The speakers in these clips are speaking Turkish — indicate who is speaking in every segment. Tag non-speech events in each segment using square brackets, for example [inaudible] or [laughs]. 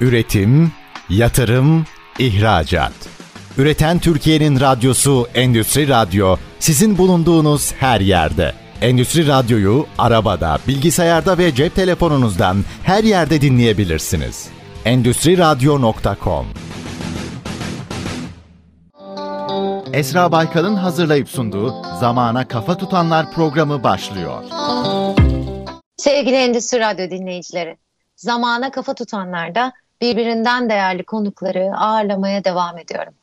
Speaker 1: Üretim, yatırım, ihracat. Üreten Türkiye'nin radyosu Endüstri Radyo sizin bulunduğunuz her yerde. Endüstri Radyo'yu arabada, bilgisayarda ve cep telefonunuzdan her yerde dinleyebilirsiniz. Endüstri Radyo.com Esra Baykal'ın hazırlayıp sunduğu Zamana Kafa Tutanlar programı başlıyor.
Speaker 2: Sevgili Endüstri Radyo dinleyicileri, zamana kafa tutanlarda birbirinden değerli konukları ağırlamaya devam ediyorum.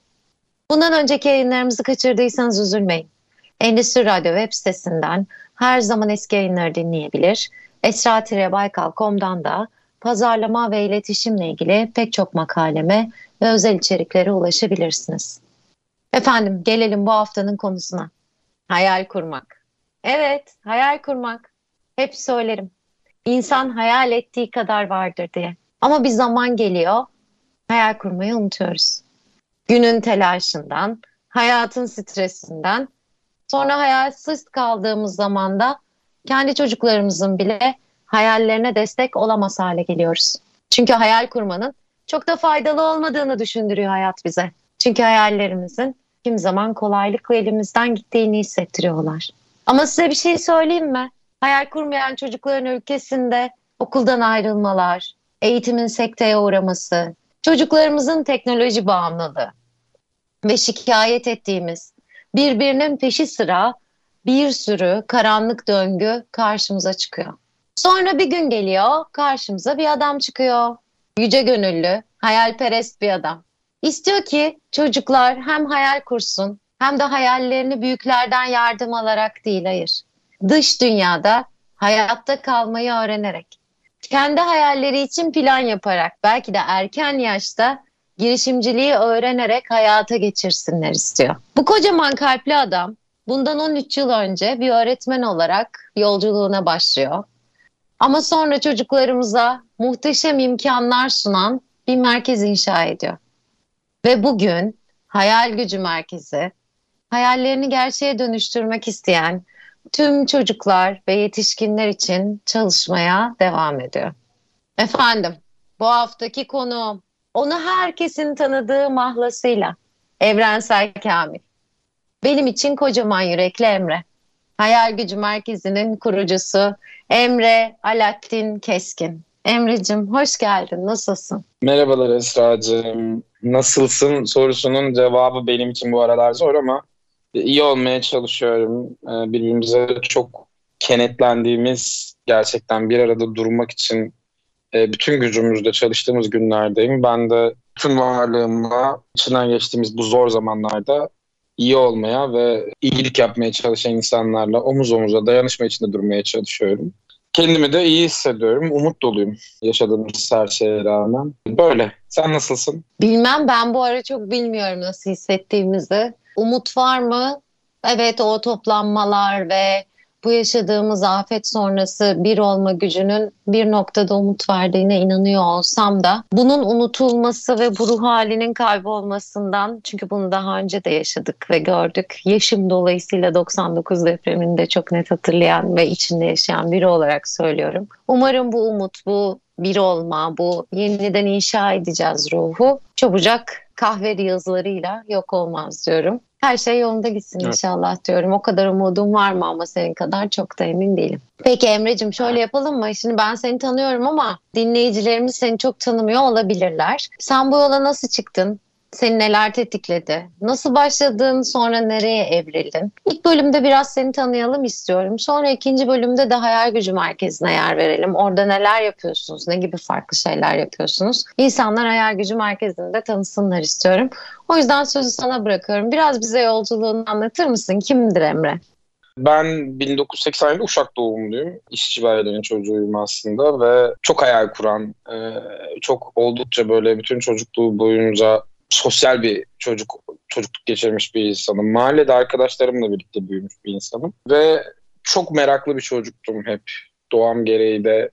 Speaker 2: Bundan önceki yayınlarımızı kaçırdıysanız üzülmeyin. Endüstri Radyo web sitesinden her zaman eski yayınları dinleyebilir. esra-baykal.com'dan da pazarlama ve iletişimle ilgili pek çok makaleme ve özel içeriklere ulaşabilirsiniz. Efendim gelelim bu haftanın konusuna. Hayal kurmak. Evet, hayal kurmak. Hep söylerim. İnsan hayal ettiği kadar vardır diye. Ama bir zaman geliyor, hayal kurmayı unutuyoruz. Günün telaşından, hayatın stresinden, sonra hayalsiz kaldığımız zamanda kendi çocuklarımızın bile hayallerine destek olamaz hale geliyoruz. Çünkü hayal kurmanın çok da faydalı olmadığını düşündürüyor hayat bize. Çünkü hayallerimizin kim zaman kolaylıkla elimizden gittiğini hissettiriyorlar. Ama size bir şey söyleyeyim mi? Hayal kurmayan çocukların ülkesinde okuldan ayrılmalar, eğitimin sekteye uğraması, çocuklarımızın teknoloji bağımlılığı ve şikayet ettiğimiz birbirinin peşi sıra bir sürü karanlık döngü karşımıza çıkıyor. Sonra bir gün geliyor karşımıza bir adam çıkıyor. Yüce gönüllü, hayalperest bir adam. İstiyor ki çocuklar hem hayal kursun hem de hayallerini büyüklerden yardım alarak değil hayır. Dış dünyada hayatta kalmayı öğrenerek, kendi hayalleri için plan yaparak, belki de erken yaşta girişimciliği öğrenerek hayata geçirsinler istiyor. Bu kocaman kalpli adam bundan 13 yıl önce bir öğretmen olarak yolculuğuna başlıyor. Ama sonra çocuklarımıza muhteşem imkanlar sunan bir merkez inşa ediyor. Ve bugün Hayal Gücü Merkezi hayallerini gerçeğe dönüştürmek isteyen tüm çocuklar ve yetişkinler için çalışmaya devam ediyor. Efendim, bu haftaki konu onu herkesin tanıdığı mahlasıyla Evrensel Kamil. Benim için kocaman yürekli Emre. Hayal Gücü Merkezi'nin kurucusu Emre Alaaddin Keskin. Emre'cim hoş geldin. Nasılsın?
Speaker 3: Merhabalar Esra'cığım. Nasılsın sorusunun cevabı benim için bu aralar zor ama iyi olmaya çalışıyorum. Ee, birbirimize çok kenetlendiğimiz, gerçekten bir arada durmak için e, bütün gücümüzle çalıştığımız günlerdeyim. Ben de tüm varlığımla içinden geçtiğimiz bu zor zamanlarda iyi olmaya ve iyilik yapmaya çalışan insanlarla omuz omuza dayanışma içinde durmaya çalışıyorum. Kendimi de iyi hissediyorum. Umut doluyum yaşadığımız her şeye rağmen. Böyle. Sen nasılsın?
Speaker 2: Bilmem ben bu ara çok bilmiyorum nasıl hissettiğimizi. Umut var mı? Evet o toplanmalar ve bu yaşadığımız afet sonrası bir olma gücünün bir noktada umut verdiğine inanıyor olsam da bunun unutulması ve bu ruh halinin kaybolmasından çünkü bunu daha önce de yaşadık ve gördük. Yaşım dolayısıyla 99 depremini de çok net hatırlayan ve içinde yaşayan biri olarak söylüyorum. Umarım bu umut, bu bir olma, bu yeniden inşa edeceğiz ruhu çabucak kahve yazılarıyla yok olmaz diyorum. Her şey yolunda gitsin evet. inşallah diyorum. O kadar umudum var mı ama senin kadar çok da emin değilim. Peki Emre'cim şöyle yapalım mı? Şimdi ben seni tanıyorum ama dinleyicilerimiz seni çok tanımıyor olabilirler. Sen bu yola nasıl çıktın? Seni neler tetikledi? Nasıl başladın sonra nereye evrildin? İlk bölümde biraz seni tanıyalım istiyorum. Sonra ikinci bölümde de hayal gücü merkezine yer verelim. Orada neler yapıyorsunuz? Ne gibi farklı şeyler yapıyorsunuz? İnsanlar hayal gücü merkezinde tanısınlar istiyorum. O yüzden sözü sana bırakıyorum. Biraz bize yolculuğunu anlatır mısın? Kimdir Emre?
Speaker 3: Ben 1987 Uşak doğumluyum. İşçi ailenin çocuğuyum aslında ve çok hayal kuran, çok oldukça böyle bütün çocukluğu boyunca sosyal bir çocuk çocukluk geçirmiş bir insanım. Mahallede arkadaşlarımla birlikte büyümüş bir insanım. Ve çok meraklı bir çocuktum hep. Doğam gereği de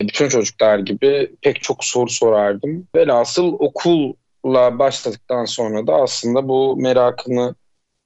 Speaker 3: bütün çocuklar gibi pek çok soru sorardım. Velhasıl okulla başladıktan sonra da aslında bu merakını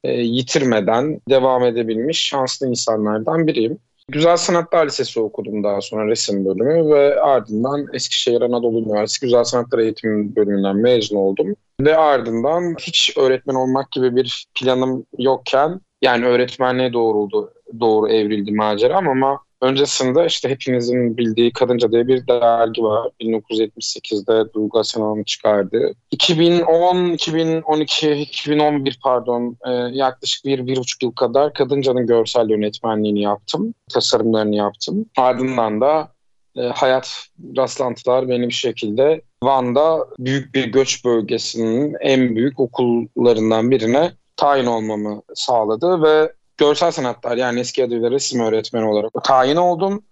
Speaker 3: e, yitirmeden devam edebilmiş şanslı insanlardan biriyim. Güzel Sanatlar Lisesi okudum daha sonra resim bölümü ve ardından Eskişehir Anadolu Üniversitesi Güzel Sanatlar Eğitim bölümünden mezun oldum. Ve ardından hiç öğretmen olmak gibi bir planım yokken yani öğretmenliğe doğruldu, doğru evrildi maceram ama Öncesinde işte hepinizin bildiği Kadınca diye bir dergi var. 1978'de Duygu Asenal'ın çıkardığı. 2010, 2012, 2011 pardon e, yaklaşık bir, bir buçuk yıl kadar Kadınca'nın görsel yönetmenliğini yaptım. Tasarımlarını yaptım. Ardından da e, hayat rastlantılar beni bir şekilde Van'da büyük bir göç bölgesinin en büyük okullarından birine tayin olmamı sağladı ve görsel sanatlar yani eski adıyla resim öğretmeni olarak tayin oldum.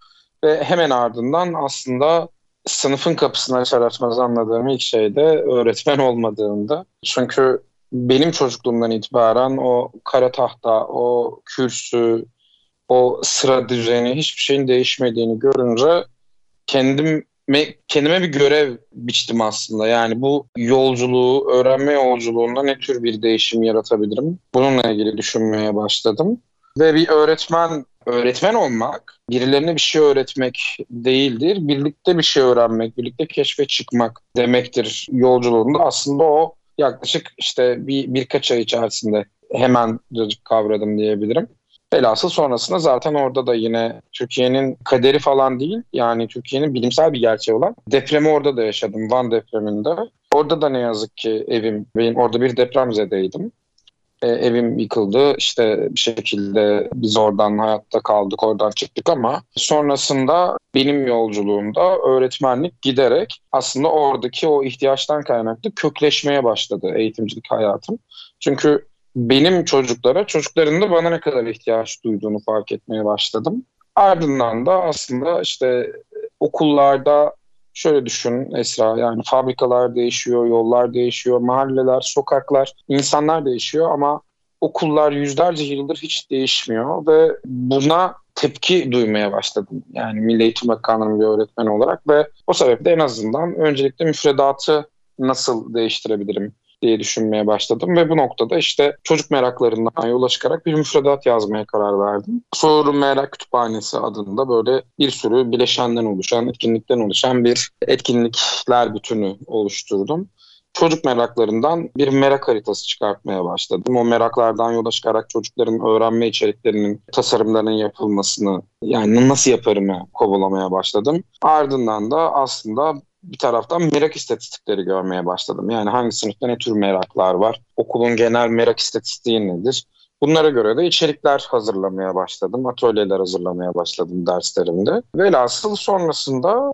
Speaker 3: Ve hemen ardından aslında sınıfın kapısını açar açmaz anladığım ilk şey de öğretmen [laughs] olmadığımda. Çünkü benim çocukluğumdan itibaren o kara tahta, o kürsü, o sıra düzeni hiçbir şeyin değişmediğini görünce kendim kendime bir görev biçtim aslında. Yani bu yolculuğu, öğrenme yolculuğunda ne tür bir değişim yaratabilirim? Bununla ilgili düşünmeye başladım. Ve bir öğretmen öğretmen olmak birilerine bir şey öğretmek değildir. Birlikte bir şey öğrenmek, birlikte keşfe çıkmak demektir yolculuğunda. Aslında o yaklaşık işte bir birkaç ay içerisinde hemen kavradım diyebilirim. Velhasıl sonrasında zaten orada da yine Türkiye'nin kaderi falan değil yani Türkiye'nin bilimsel bir gerçeği olan depremi orada da yaşadım Van depreminde. Orada da ne yazık ki evim, benim orada bir depremzedeydim. E, evim yıkıldı işte bir şekilde biz oradan hayatta kaldık oradan çıktık ama sonrasında benim yolculuğumda öğretmenlik giderek aslında oradaki o ihtiyaçtan kaynaklı kökleşmeye başladı eğitimcilik hayatım. Çünkü benim çocuklara, çocukların da bana ne kadar ihtiyaç duyduğunu fark etmeye başladım. Ardından da aslında işte okullarda şöyle düşün Esra yani fabrikalar değişiyor, yollar değişiyor, mahalleler, sokaklar, insanlar değişiyor ama okullar yüzlerce yıldır hiç değişmiyor ve buna tepki duymaya başladım. Yani Milli Eğitim Bakanlığı'nın bir öğretmen olarak ve o sebeple en azından öncelikle müfredatı nasıl değiştirebilirim? Diye düşünmeye başladım ve bu noktada işte çocuk meraklarından yola çıkarak bir müfredat yazmaya karar verdim. Soru Merak Kütüphanesi adında böyle bir sürü bileşenden oluşan, etkinlikten oluşan bir etkinlikler bütünü oluşturdum çocuk meraklarından bir merak haritası çıkartmaya başladım. O meraklardan yola çıkarak çocukların öğrenme içeriklerinin tasarımlarının yapılmasını yani nasıl yaparımı kovalamaya başladım. Ardından da aslında bir taraftan merak istatistikleri görmeye başladım. Yani hangi sınıfta ne tür meraklar var? Okulun genel merak istatistiği nedir? Bunlara göre de içerikler hazırlamaya başladım. Atölyeler hazırlamaya başladım derslerimde. Velhasıl sonrasında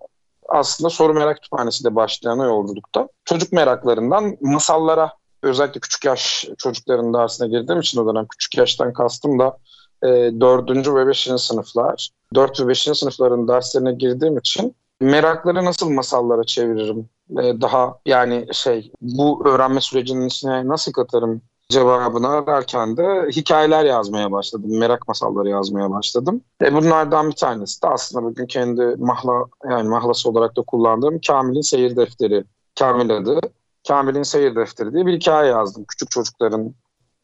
Speaker 3: aslında soru merak kütüphanesiyle başlayan yolculukta çocuk meraklarından masallara özellikle küçük yaş çocukların dersine girdiğim için o dönem küçük yaştan kastım da e, 4. ve 5. sınıflar. 4 ve 5. sınıfların derslerine girdiğim için merakları nasıl masallara çeviririm? Ee, daha yani şey bu öğrenme sürecinin içine nasıl katarım cevabını ararken de hikayeler yazmaya başladım. Merak masalları yazmaya başladım. E bunlardan bir tanesi de aslında bugün kendi mahla yani mahlası olarak da kullandığım Kamil'in seyir defteri. Kamil adı. Kamil'in seyir defteri diye bir hikaye yazdım. Küçük çocukların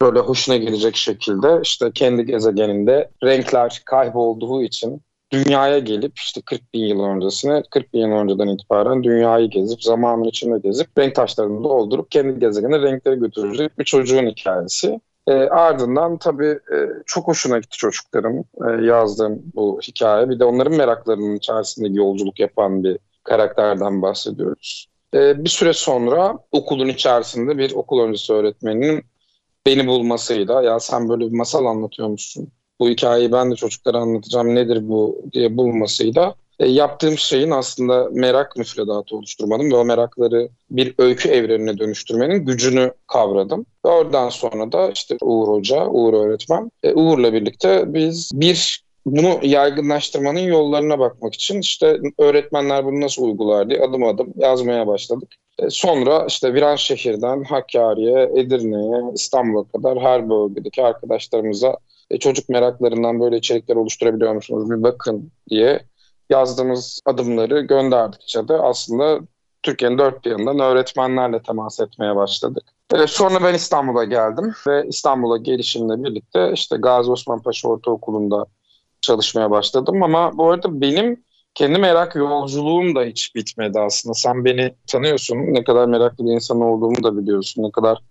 Speaker 3: böyle hoşuna gelecek şekilde işte kendi gezegeninde renkler kaybolduğu için dünyaya gelip işte 40 bin yıl öncesine 40 bin yıl önceden itibaren dünyayı gezip zamanın içinde gezip renk taşlarını doldurup kendi gezegenine renkleri götürecek bir çocuğun hikayesi. E, ardından tabii e, çok hoşuna gitti çocuklarım e, yazdığım bu hikaye. Bir de onların meraklarının içerisinde yolculuk yapan bir karakterden bahsediyoruz. E, bir süre sonra okulun içerisinde bir okul öncesi öğretmeninin beni bulmasıyla ya sen böyle bir masal anlatıyormuşsun bu hikayeyi ben de çocuklara anlatacağım nedir bu diye bulmasıyla e, yaptığım şeyin aslında merak müfredatı oluşturmadım ve o merakları bir öykü evrenine dönüştürmenin gücünü kavradım. Ve oradan sonra da işte Uğur Hoca, Uğur öğretmen, e, Uğur'la birlikte biz bir bunu yaygınlaştırmanın yollarına bakmak için işte öğretmenler bunu nasıl uygular diye adım adım yazmaya başladık. E, sonra işte Viranşehir'den Hakkari'ye, Edirne'ye, İstanbul'a kadar her bölgedeki arkadaşlarımıza e, çocuk meraklarından böyle içerikler oluşturabiliyor musunuz bir bakın diye yazdığımız adımları gönderdikçe de aslında Türkiye'nin dört bir yanından öğretmenlerle temas etmeye başladık. Evet, sonra ben İstanbul'a geldim ve İstanbul'a gelişimle birlikte işte Gazi Osman Paşa Ortaokulu'nda çalışmaya başladım ama bu arada benim kendi merak yolculuğum da hiç bitmedi aslında. Sen beni tanıyorsun. Ne kadar meraklı bir insan olduğumu da biliyorsun. Ne kadar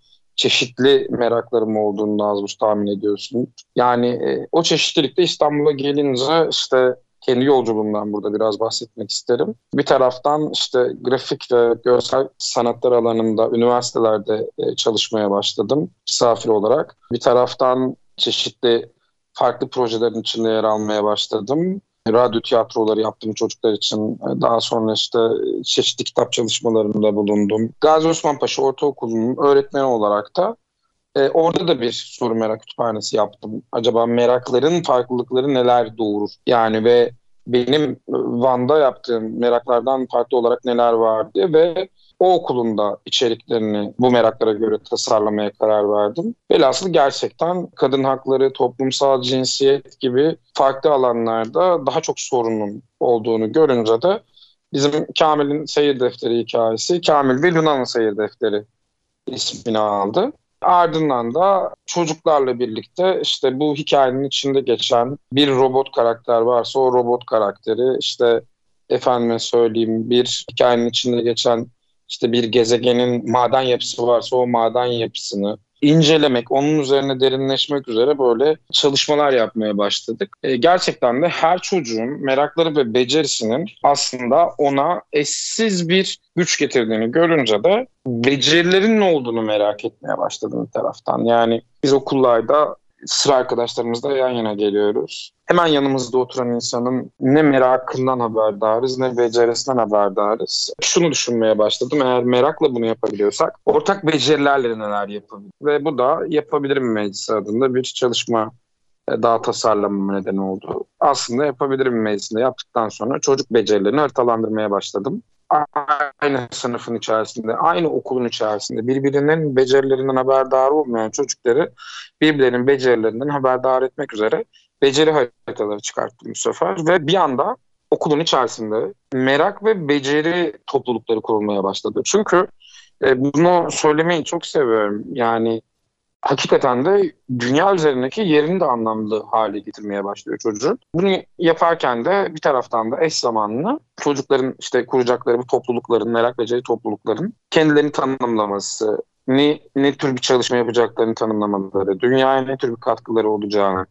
Speaker 3: çeşitli meraklarım olduğunu az buz tahmin ediyorsun. Yani e, o çeşitlilikte İstanbul'a gelince işte kendi yolculuğumdan burada biraz bahsetmek isterim. Bir taraftan işte grafik ve görsel sanatlar alanında üniversitelerde e, çalışmaya başladım misafir olarak. Bir taraftan çeşitli farklı projelerin içinde yer almaya başladım. Radyo tiyatroları yaptım çocuklar için. Daha sonra işte çeşitli kitap çalışmalarında bulundum. Gazi Osman Paşa Ortaokulu'nun öğretmeni olarak da e, orada da bir soru merak kütüphanesi yaptım. Acaba merakların farklılıkları neler doğurur? Yani ve benim Van'da yaptığım meraklardan farklı olarak neler var diye ve o okulunda içeriklerini bu meraklara göre tasarlamaya karar verdim. Velhasıl gerçekten kadın hakları, toplumsal cinsiyet gibi farklı alanlarda daha çok sorunun olduğunu görünce de bizim Kamil'in seyir defteri hikayesi Kamil ve Luna'nın seyir defteri ismini aldı. Ardından da çocuklarla birlikte işte bu hikayenin içinde geçen bir robot karakter varsa o robot karakteri işte efendime söyleyeyim bir hikayenin içinde geçen işte bir gezegenin maden yapısı varsa o maden yapısını incelemek, onun üzerine derinleşmek üzere böyle çalışmalar yapmaya başladık. E, gerçekten de her çocuğun merakları ve becerisinin aslında ona eşsiz bir güç getirdiğini görünce de becerilerin ne olduğunu merak etmeye başladım bir taraftan. Yani biz okullarda sıra arkadaşlarımızla yan yana geliyoruz. Hemen yanımızda oturan insanın ne merakından haberdarız ne becerisinden haberdarız. Şunu düşünmeye başladım. Eğer merakla bunu yapabiliyorsak ortak becerilerle neler yapabiliriz? Ve bu da Yapabilirim Meclisi adında bir çalışma e, daha tasarlamama neden oldu. Aslında Yapabilirim Meclisi'nde yaptıktan sonra çocuk becerilerini haritalandırmaya başladım aynı sınıfın içerisinde, aynı okulun içerisinde birbirinin becerilerinden haberdar olmayan çocukları birbirlerinin becerilerinden haberdar etmek üzere beceri haritaları çıkarttım bu sefer ve bir anda okulun içerisinde merak ve beceri toplulukları kurulmaya başladı. Çünkü e, bunu söylemeyi çok seviyorum. Yani hakikaten de dünya üzerindeki yerini de anlamlı hale getirmeye başlıyor çocuğun. Bunu yaparken de bir taraftan da eş zamanlı çocukların işte kuracakları bu toplulukların, merak beceri toplulukların kendilerini tanımlaması, ne, ne tür bir çalışma yapacaklarını tanımlamaları, dünyaya ne tür bir katkıları olacağını,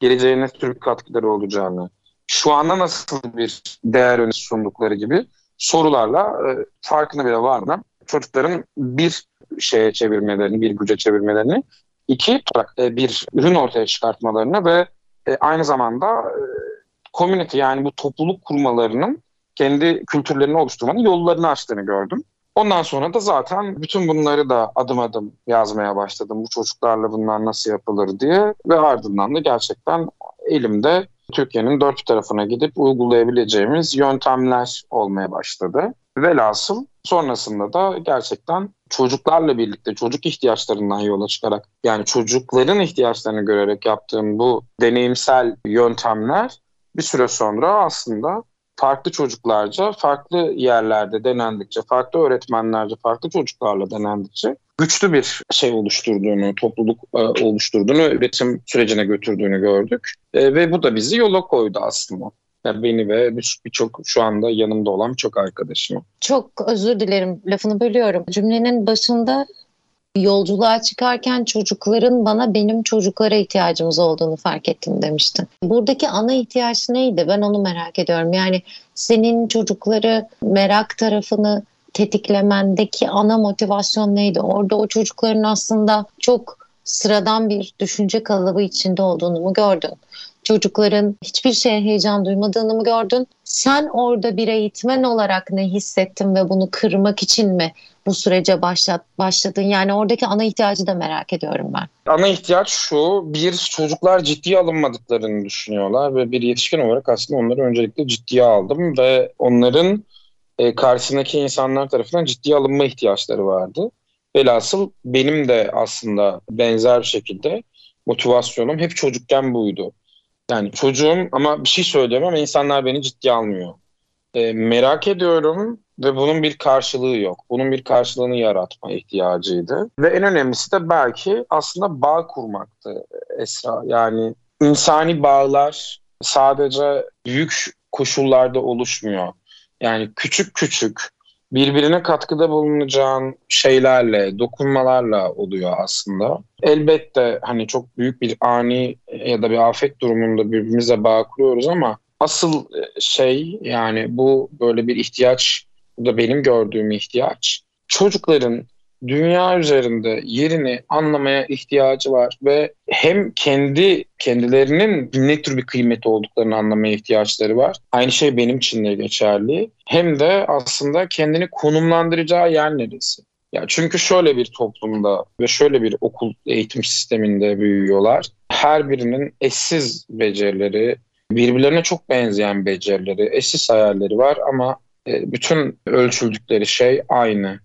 Speaker 3: geleceğe ne tür bir katkıları olacağını, şu anda nasıl bir değer öne sundukları gibi sorularla e, farkına bile varmadan çocukların bir şeye çevirmelerini, bir güce çevirmelerini, iki e, bir ürün ortaya çıkartmalarını ve e, aynı zamanda e, community yani bu topluluk kurmalarının kendi kültürlerini oluşturmanın yollarını açtığını gördüm. Ondan sonra da zaten bütün bunları da adım adım yazmaya başladım. Bu çocuklarla bunlar nasıl yapılır diye ve ardından da gerçekten elimde Türkiye'nin dört tarafına gidip uygulayabileceğimiz yöntemler olmaya başladı. Velhasıl sonrasında da gerçekten çocuklarla birlikte çocuk ihtiyaçlarından yola çıkarak yani çocukların ihtiyaçlarını görerek yaptığım bu deneyimsel yöntemler bir süre sonra aslında farklı çocuklarca, farklı yerlerde denendikçe, farklı öğretmenlerce, farklı çocuklarla denendikçe güçlü bir şey oluşturduğunu, topluluk e, oluşturduğunu, üretim sürecine götürdüğünü gördük. E, ve bu da bizi yola koydu aslında. Yani beni ve birçok şu anda yanımda olan birçok arkadaşım.
Speaker 2: Çok özür dilerim lafını bölüyorum. Cümlenin başında yolculuğa çıkarken çocukların bana benim çocuklara ihtiyacımız olduğunu fark ettim demiştin. Buradaki ana ihtiyaç neydi? Ben onu merak ediyorum. Yani senin çocukları merak tarafını tetiklemendeki ana motivasyon neydi? Orada o çocukların aslında çok sıradan bir düşünce kalıbı içinde olduğunu mu gördün? Çocukların hiçbir şeye heyecan duymadığını mı gördün? Sen orada bir eğitmen olarak ne hissettin ve bunu kırmak için mi bu sürece başlat, başladın? Yani oradaki ana ihtiyacı da merak ediyorum ben.
Speaker 3: Ana ihtiyaç şu, bir çocuklar ciddiye alınmadıklarını düşünüyorlar ve bir yetişkin olarak aslında onları öncelikle ciddiye aldım ve onların e, karşısındaki insanlar tarafından ciddiye alınma ihtiyaçları vardı. Velhasıl benim de aslında benzer bir şekilde motivasyonum hep çocukken buydu. Yani çocuğum ama bir şey söylüyorum ama insanlar beni ciddiye almıyor. E, merak ediyorum ve bunun bir karşılığı yok. Bunun bir karşılığını yaratma ihtiyacıydı. Ve en önemlisi de belki aslında bağ kurmaktı Esra. Yani insani bağlar sadece büyük koşullarda oluşmuyor. Yani küçük küçük birbirine katkıda bulunacağın şeylerle, dokunmalarla oluyor aslında. Elbette hani çok büyük bir ani ya da bir afet durumunda birbirimize bağ kuruyoruz ama asıl şey yani bu böyle bir ihtiyaç, bu da benim gördüğüm ihtiyaç. Çocukların dünya üzerinde yerini anlamaya ihtiyacı var ve hem kendi kendilerinin ne tür bir kıymeti olduklarını anlamaya ihtiyaçları var. Aynı şey benim için de geçerli. Hem de aslında kendini konumlandıracağı yer neresi? Ya çünkü şöyle bir toplumda ve şöyle bir okul eğitim sisteminde büyüyorlar. Her birinin eşsiz becerileri, birbirlerine çok benzeyen becerileri, eşsiz hayalleri var ama e, bütün ölçüldükleri şey aynı.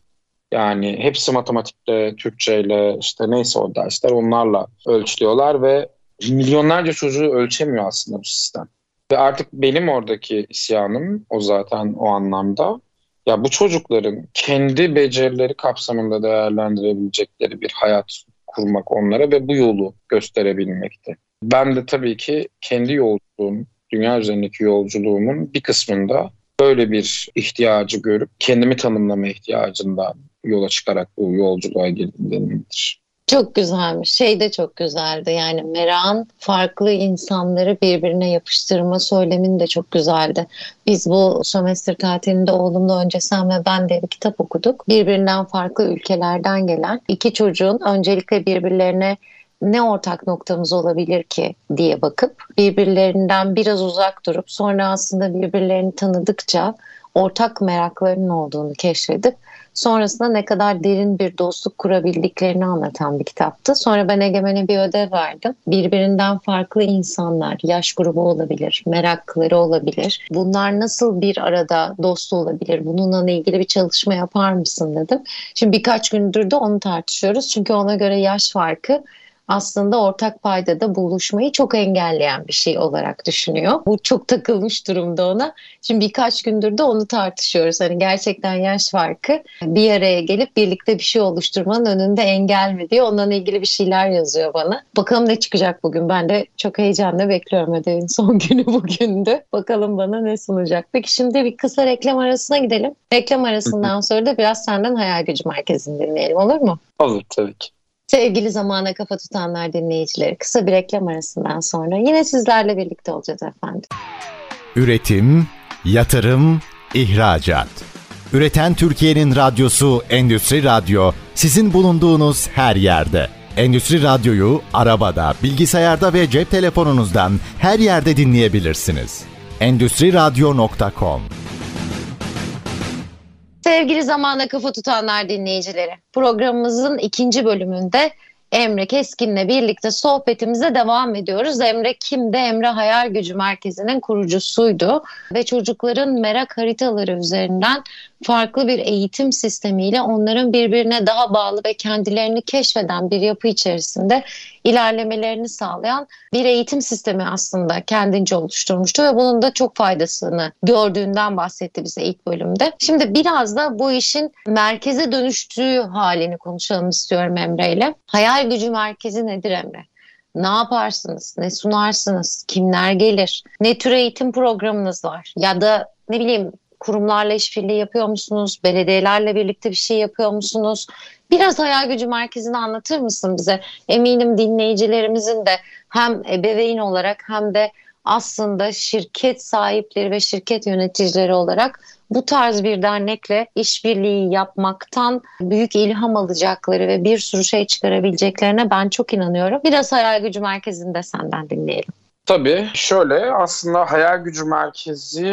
Speaker 3: Yani hepsi matematikte, Türkçeyle işte neyse o dersler onlarla ölçülüyorlar ve milyonlarca çocuğu ölçemiyor aslında bu sistem. Ve artık benim oradaki isyanım o zaten o anlamda. Ya bu çocukların kendi becerileri kapsamında değerlendirebilecekleri bir hayat kurmak onlara ve bu yolu gösterebilmekti. Ben de tabii ki kendi yolculuğum, dünya üzerindeki yolculuğumun bir kısmında böyle bir ihtiyacı görüp kendimi tanımlama ihtiyacından yola çıkarak bu yolculuğa girdiğimdendir.
Speaker 2: Çok güzelmiş. Şey de çok güzeldi. Yani Merak'ın farklı insanları birbirine yapıştırma söylemin de çok güzeldi. Biz bu sömestr tatilinde oğlumla önce sen ve ben de bir kitap okuduk. Birbirinden farklı ülkelerden gelen iki çocuğun öncelikle birbirlerine ne ortak noktamız olabilir ki diye bakıp birbirlerinden biraz uzak durup sonra aslında birbirlerini tanıdıkça ortak meraklarının olduğunu keşfedip sonrasında ne kadar derin bir dostluk kurabildiklerini anlatan bir kitaptı. Sonra ben Egemen'e bir ödev verdim. Birbirinden farklı insanlar, yaş grubu olabilir, merakları olabilir. Bunlar nasıl bir arada dost olabilir? Bununla ilgili bir çalışma yapar mısın dedim. Şimdi birkaç gündür de onu tartışıyoruz. Çünkü ona göre yaş farkı aslında ortak paydada buluşmayı çok engelleyen bir şey olarak düşünüyor. Bu çok takılmış durumda ona. Şimdi birkaç gündür de onu tartışıyoruz. Hani gerçekten yaş farkı bir araya gelip birlikte bir şey oluşturmanın önünde engel mi diye ondan ilgili bir şeyler yazıyor bana. Bakalım ne çıkacak bugün. Ben de çok heyecanla bekliyorum ödevin [laughs] son günü bugündü. Bakalım bana ne sunacak. Peki şimdi bir kısa reklam arasına gidelim. Reklam arasından sonra da biraz senden hayal gücü merkezini dinleyelim olur mu?
Speaker 3: Olur tabii ki.
Speaker 2: Sevgili zamana kafa tutanlar dinleyicileri kısa bir reklam arasından sonra yine sizlerle birlikte olacağız efendim.
Speaker 1: Üretim, yatırım, ihracat. Üreten Türkiye'nin radyosu Endüstri Radyo sizin bulunduğunuz her yerde. Endüstri Radyo'yu arabada, bilgisayarda ve cep telefonunuzdan her yerde dinleyebilirsiniz. Endüstri Radyo.com
Speaker 2: Sevgili zamana kafa tutanlar dinleyicileri, programımızın ikinci bölümünde Emre Keskin'le birlikte sohbetimize devam ediyoruz. Emre kimdi? Emre Hayal Gücü Merkezi'nin kurucusuydu ve çocukların merak haritaları üzerinden farklı bir eğitim sistemiyle onların birbirine daha bağlı ve kendilerini keşfeden bir yapı içerisinde ilerlemelerini sağlayan bir eğitim sistemi aslında kendince oluşturmuştu ve bunun da çok faydasını gördüğünden bahsetti bize ilk bölümde. Şimdi biraz da bu işin merkeze dönüştüğü halini konuşalım istiyorum Emre ile. Hayal gücü merkezi nedir Emre? Ne yaparsınız? Ne sunarsınız? Kimler gelir? Ne tür eğitim programınız var? Ya da ne bileyim kurumlarla işbirliği yapıyor musunuz? Belediyelerle birlikte bir şey yapıyor musunuz? Biraz hayal gücü merkezini anlatır mısın bize? Eminim dinleyicilerimizin de hem ebeveyn olarak hem de aslında şirket sahipleri ve şirket yöneticileri olarak bu tarz bir dernekle işbirliği yapmaktan büyük ilham alacakları ve bir sürü şey çıkarabileceklerine ben çok inanıyorum. Biraz hayal gücü merkezinde senden dinleyelim.
Speaker 3: Tabii şöyle aslında hayal gücü merkezi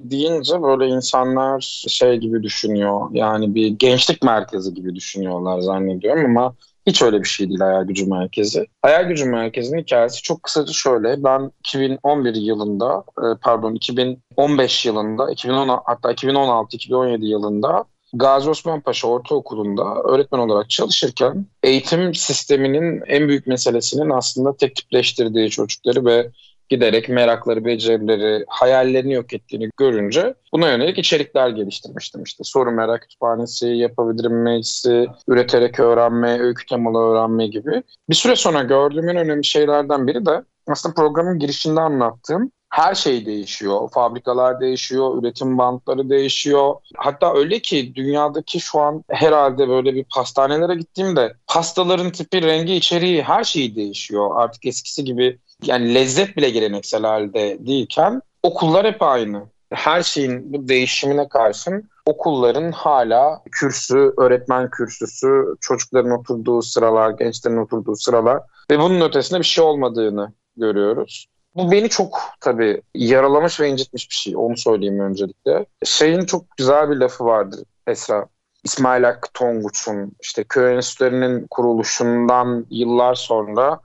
Speaker 3: deyince böyle insanlar şey gibi düşünüyor. Yani bir gençlik merkezi gibi düşünüyorlar zannediyorum ama hiç öyle bir şey değil hayal gücü merkezi. Hayal gücü merkezinin hikayesi çok kısaca şöyle. Ben 2011 yılında e, pardon 2015 yılında 2010 hatta 2016-2017 yılında Gazi Osman Paşa Ortaokulu'nda öğretmen olarak çalışırken eğitim sisteminin en büyük meselesinin aslında tek tipleştirdiği çocukları ve giderek merakları, becerileri, hayallerini yok ettiğini görünce buna yönelik içerikler geliştirmiştim. İşte soru merak kütüphanesi, yapabilirim meclisi, üreterek öğrenme, öykü temalı öğrenme gibi. Bir süre sonra gördüğüm en önemli şeylerden biri de aslında programın girişinde anlattığım her şey değişiyor. Fabrikalar değişiyor, üretim bantları değişiyor. Hatta öyle ki dünyadaki şu an herhalde böyle bir pastanelere gittiğimde pastaların tipi, rengi, içeriği her şeyi değişiyor. Artık eskisi gibi yani lezzet bile geleneksel halde değilken okullar hep aynı. Her şeyin bu değişimine karşın okulların hala kürsü, öğretmen kürsüsü, çocukların oturduğu sıralar, gençlerin oturduğu sıralar ve bunun ötesinde bir şey olmadığını görüyoruz. Bu beni çok tabii yaralamış ve incitmiş bir şey. Onu söyleyeyim öncelikle. Şeyin çok güzel bir lafı vardır Esra. İsmail Hakkı Tonguç'un işte köy enstitülerinin kuruluşundan yıllar sonra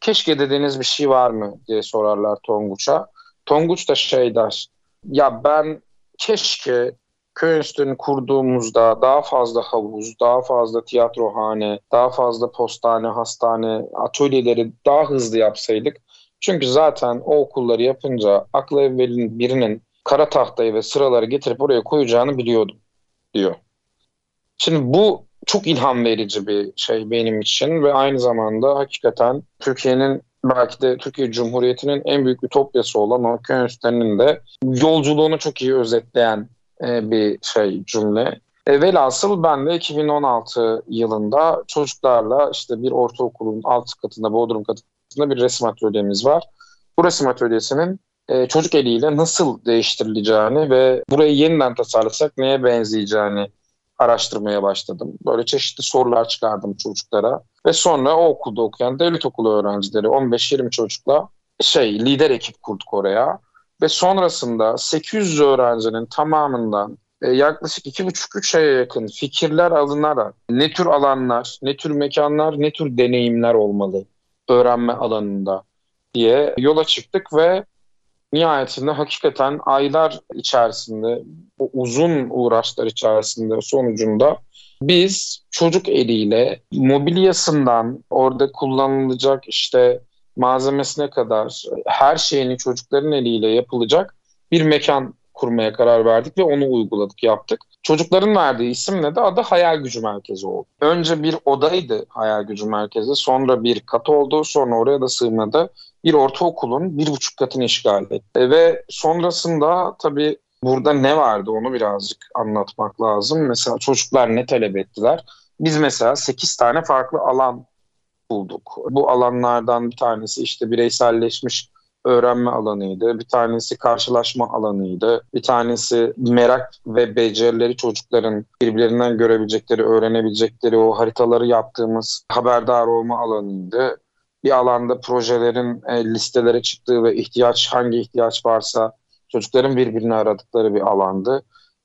Speaker 3: keşke dediğiniz bir şey var mı diye sorarlar Tonguç'a. Tonguç da şey der. Ya ben keşke köy enstitülerini kurduğumuzda daha fazla havuz, daha fazla tiyatrohane, daha fazla postane, hastane, atölyeleri daha hızlı yapsaydık. Çünkü zaten o okulları yapınca aklı evvelin birinin kara tahtayı ve sıraları getirip oraya koyacağını biliyordum diyor. Şimdi bu çok ilham verici bir şey benim için ve aynı zamanda hakikaten Türkiye'nin belki de Türkiye Cumhuriyeti'nin en büyük ütopyası olan o köy de yolculuğunu çok iyi özetleyen e, bir şey cümle. E, velhasıl ben de 2016 yılında çocuklarla işte bir ortaokulun alt katında, Bodrum katında bir resim atölyemiz var. Bu resim atölyesinin e, çocuk eliyle nasıl değiştirileceğini ve burayı yeniden tasarlasak neye benzeyeceğini araştırmaya başladım. Böyle çeşitli sorular çıkardım çocuklara ve sonra o okulda okuyan devlet okulu öğrencileri 15-20 çocukla şey lider ekip kurduk oraya ve sonrasında 800 öğrencinin tamamından e, yaklaşık 2,5-3 aya yakın fikirler alınarak ne tür alanlar, ne tür mekanlar, ne tür deneyimler olmalı öğrenme alanında diye yola çıktık ve nihayetinde hakikaten aylar içerisinde, o uzun uğraşlar içerisinde sonucunda biz çocuk eliyle mobilyasından orada kullanılacak işte malzemesine kadar her şeyini çocukların eliyle yapılacak bir mekan kurmaya karar verdik ve onu uyguladık, yaptık. Çocukların verdiği isimle de adı Hayal Gücü Merkezi oldu. Önce bir odaydı Hayal Gücü Merkezi, sonra bir kat oldu, sonra oraya da sığmadı. Bir ortaokulun bir buçuk katını işgal etti. Ve sonrasında tabii burada ne vardı onu birazcık anlatmak lazım. Mesela çocuklar ne talep ettiler? Biz mesela 8 tane farklı alan bulduk. Bu alanlardan bir tanesi işte bireyselleşmiş öğrenme alanıydı. Bir tanesi karşılaşma alanıydı. Bir tanesi merak ve becerileri çocukların birbirlerinden görebilecekleri, öğrenebilecekleri o haritaları yaptığımız haberdar olma alanıydı. Bir alanda projelerin e, listelere çıktığı ve ihtiyaç hangi ihtiyaç varsa çocukların birbirini aradıkları bir alandı.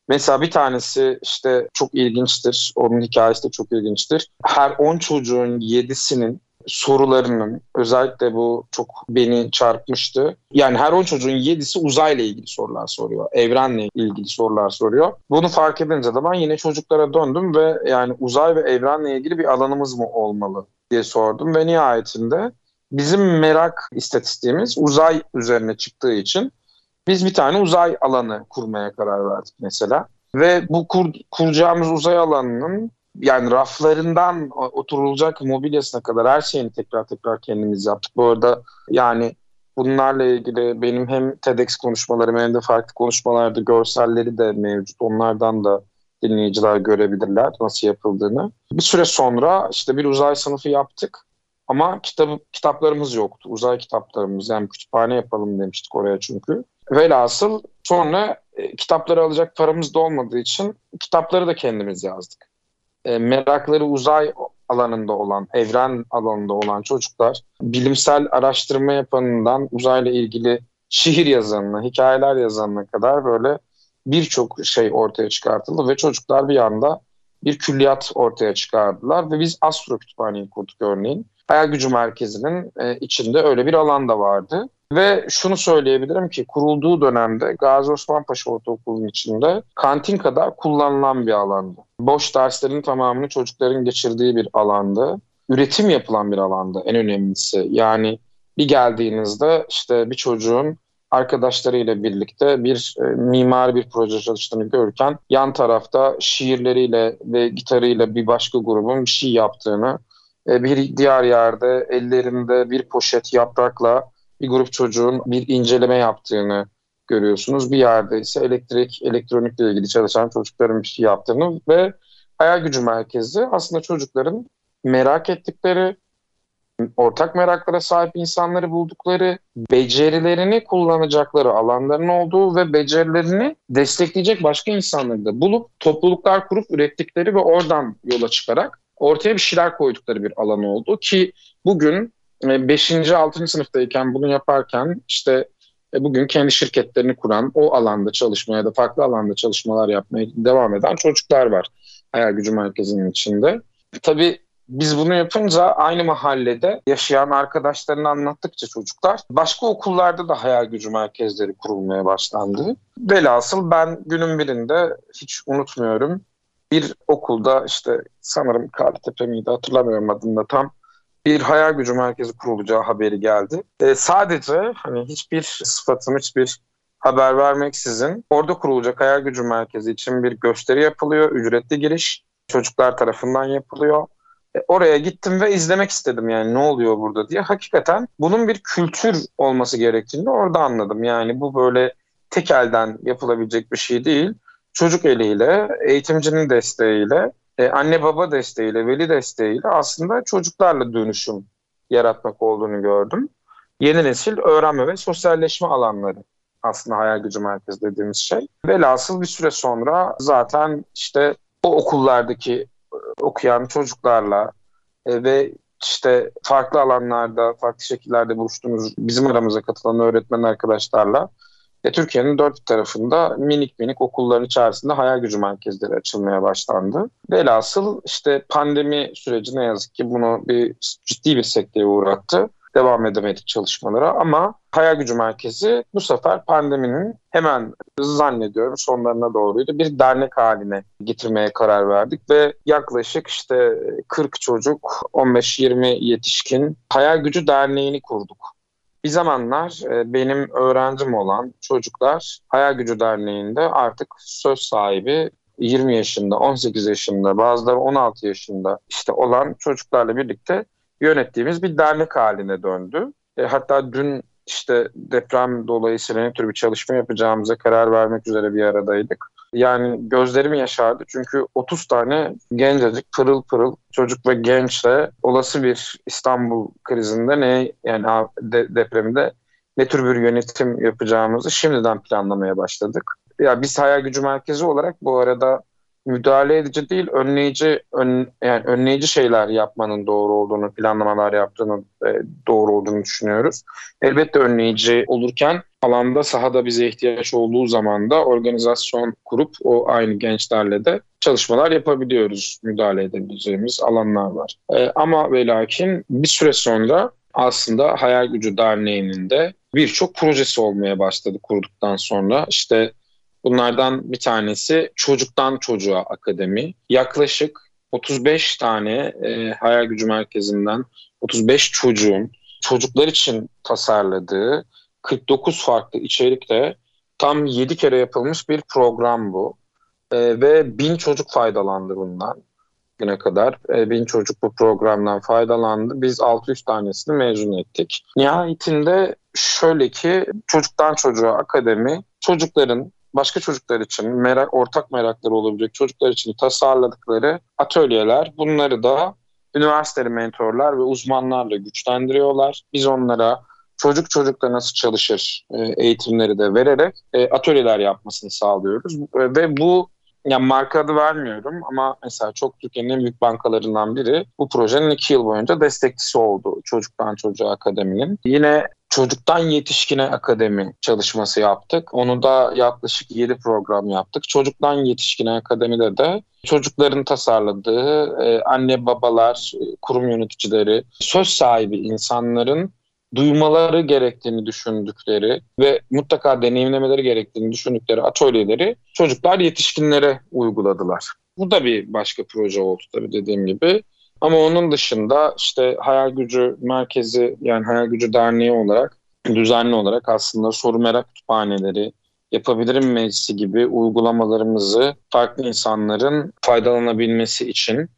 Speaker 3: Mesela bir tanesi işte çok ilginçtir. Onun hikayesi de çok ilginçtir. Her 10 çocuğun 7'sinin sorularının özellikle bu çok beni çarpmıştı. Yani her 10 çocuğun 7'si uzayla ilgili sorular soruyor. Evrenle ilgili sorular soruyor. Bunu fark edince de ben yine çocuklara döndüm ve yani uzay ve evrenle ilgili bir alanımız mı olmalı diye sordum ve nihayetinde bizim merak istatistiğimiz uzay üzerine çıktığı için biz bir tane uzay alanı kurmaya karar verdik mesela. Ve bu kur, kuracağımız uzay alanının yani raflarından oturulacak mobilyasına kadar her şeyini tekrar tekrar kendimiz yaptık. Bu arada yani bunlarla ilgili benim hem TEDx konuşmalarım hem de farklı konuşmalarda görselleri de mevcut. Onlardan da dinleyiciler görebilirler nasıl yapıldığını. Bir süre sonra işte bir uzay sınıfı yaptık. Ama kitap, kitaplarımız yoktu. Uzay kitaplarımız yani kütüphane yapalım demiştik oraya çünkü. Velhasıl sonra e, kitapları alacak paramız da olmadığı için kitapları da kendimiz yazdık. E, merakları uzay alanında olan, evren alanında olan çocuklar bilimsel araştırma yapanından uzayla ilgili şiir yazanına, hikayeler yazanına kadar böyle birçok şey ortaya çıkartıldı ve çocuklar bir anda bir külliyat ortaya çıkardılar ve biz Astro Kütüphaneyi kurduk örneğin. Hayal Gücü Merkezi'nin e, içinde öyle bir alan da vardı. Ve şunu söyleyebilirim ki kurulduğu dönemde Gazi Osman Paşa Ortaokulu'nun içinde kantin kadar kullanılan bir alandı. Boş derslerin tamamını çocukların geçirdiği bir alandı. Üretim yapılan bir alandı en önemlisi. Yani bir geldiğinizde işte bir çocuğun arkadaşlarıyla birlikte bir e, mimari bir proje çalıştığını görürken yan tarafta şiirleriyle ve gitarıyla bir başka grubun bir şey yaptığını, e, bir diğer yerde ellerinde bir poşet yaprakla bir grup çocuğun bir inceleme yaptığını görüyorsunuz. Bir yerde ise elektrik, elektronikle ilgili çalışan çocukların bir şey yaptığını ve hayal gücü merkezi aslında çocukların merak ettikleri, ortak meraklara sahip insanları buldukları, becerilerini kullanacakları alanların olduğu ve becerilerini destekleyecek başka insanları da bulup topluluklar kurup ürettikleri ve oradan yola çıkarak ortaya bir şeyler koydukları bir alan oldu ki bugün 5. E, 6. sınıftayken bunu yaparken işte e, bugün kendi şirketlerini kuran, o alanda çalışmaya da farklı alanda çalışmalar yapmaya devam eden çocuklar var hayal gücü merkezinin içinde. Tabii biz bunu yapınca aynı mahallede yaşayan arkadaşlarını anlattıkça çocuklar başka okullarda da hayal gücü merkezleri kurulmaya başlandı. Velhasıl ben günün birinde hiç unutmuyorum bir okulda işte sanırım Kartepe miydi hatırlamıyorum adında tam bir hayal gücü merkezi kurulacağı haberi geldi. E, sadece hani hiçbir sıfatım, hiçbir haber vermeksizin orada kurulacak hayal gücü merkezi için bir gösteri yapılıyor. Ücretli giriş çocuklar tarafından yapılıyor. E, oraya gittim ve izlemek istedim yani ne oluyor burada diye. Hakikaten bunun bir kültür olması gerektiğini orada anladım. Yani bu böyle tek elden yapılabilecek bir şey değil. Çocuk eliyle, eğitimcinin desteğiyle, e, anne baba desteğiyle, veli desteğiyle aslında çocuklarla dönüşüm yaratmak olduğunu gördüm. Yeni nesil öğrenme ve sosyalleşme alanları aslında hayal gücü merkezi dediğimiz şey. Velhasıl bir süre sonra zaten işte o okullardaki okuyan çocuklarla e, ve işte farklı alanlarda, farklı şekillerde buluştuğumuz bizim aramıza katılan öğretmen arkadaşlarla e, Türkiye'nin dört tarafında minik minik okulların içerisinde hayal gücü merkezleri açılmaya başlandı. Velhasıl işte pandemi süreci ne yazık ki bunu bir ciddi bir sekteye uğrattı devam edemedik çalışmalara ama Hayal Gücü Merkezi bu sefer pandeminin hemen zannediyorum sonlarına doğruydu bir dernek haline getirmeye karar verdik ve yaklaşık işte 40 çocuk 15-20 yetişkin Hayal Gücü Derneği'ni kurduk. Bir zamanlar e, benim öğrencim olan çocuklar Hayal Gücü Derneği'nde artık söz sahibi 20 yaşında, 18 yaşında, bazıları 16 yaşında işte olan çocuklarla birlikte yönettiğimiz bir dernek haline döndü. E, hatta dün işte deprem dolayısıyla ne tür bir çalışma yapacağımıza karar vermek üzere bir aradaydık. Yani gözlerim yaşardı çünkü 30 tane gencecik pırıl pırıl çocuk ve gençle olası bir İstanbul krizinde ne yani de, depreminde ne tür bir yönetim yapacağımızı şimdiden planlamaya başladık. Ya biz hayal gücü merkezi olarak bu arada müdahale edici değil, önleyici ön, yani önleyici şeyler yapmanın doğru olduğunu, planlamalar yaptığının e, doğru olduğunu düşünüyoruz. Elbette önleyici olurken alanda sahada bize ihtiyaç olduğu zaman da organizasyon kurup o aynı gençlerle de çalışmalar yapabiliyoruz. Müdahale edebileceğimiz alanlar var. E, ama ve lakin bir süre sonra aslında Hayal Gücü Derneği'nin de birçok projesi olmaya başladı kurduktan sonra. İşte Bunlardan bir tanesi Çocuktan Çocuğa Akademi. Yaklaşık 35 tane e, hayal gücü merkezinden 35 çocuğun çocuklar için tasarladığı 49 farklı içerikte tam 7 kere yapılmış bir program bu. E, ve bin çocuk faydalandı bundan güne kadar. E, çocuk bu programdan faydalandı. Biz 600 tanesini mezun ettik. Nihayetinde şöyle ki Çocuktan Çocuğa Akademi çocukların başka çocuklar için merak ortak merakları olabilecek çocuklar için tasarladıkları atölyeler. Bunları da üniversiteli mentorlar ve uzmanlarla güçlendiriyorlar. Biz onlara çocuk çocukla nasıl çalışır e, eğitimleri de vererek e, atölyeler yapmasını sağlıyoruz. Ve bu yani marka adı vermiyorum ama mesela çok Türkiye'nin en büyük bankalarından biri bu projenin iki yıl boyunca destekçisi oldu Çocuktan Çocuğa Akademi'nin. Yine Çocuktan Yetişkine Akademi çalışması yaptık. Onu da yaklaşık 7 program yaptık. Çocuktan Yetişkine Akademi'de de çocukların tasarladığı e, anne babalar, kurum yöneticileri, söz sahibi insanların duymaları gerektiğini düşündükleri ve mutlaka deneyimlemeleri gerektiğini düşündükleri atölyeleri çocuklar yetişkinlere uyguladılar. Bu da bir başka proje oldu tabii dediğim gibi. Ama onun dışında işte Hayal Gücü Merkezi yani Hayal Gücü Derneği olarak düzenli olarak aslında soru merak kütüphaneleri, yapabilirim meclisi gibi uygulamalarımızı farklı insanların faydalanabilmesi için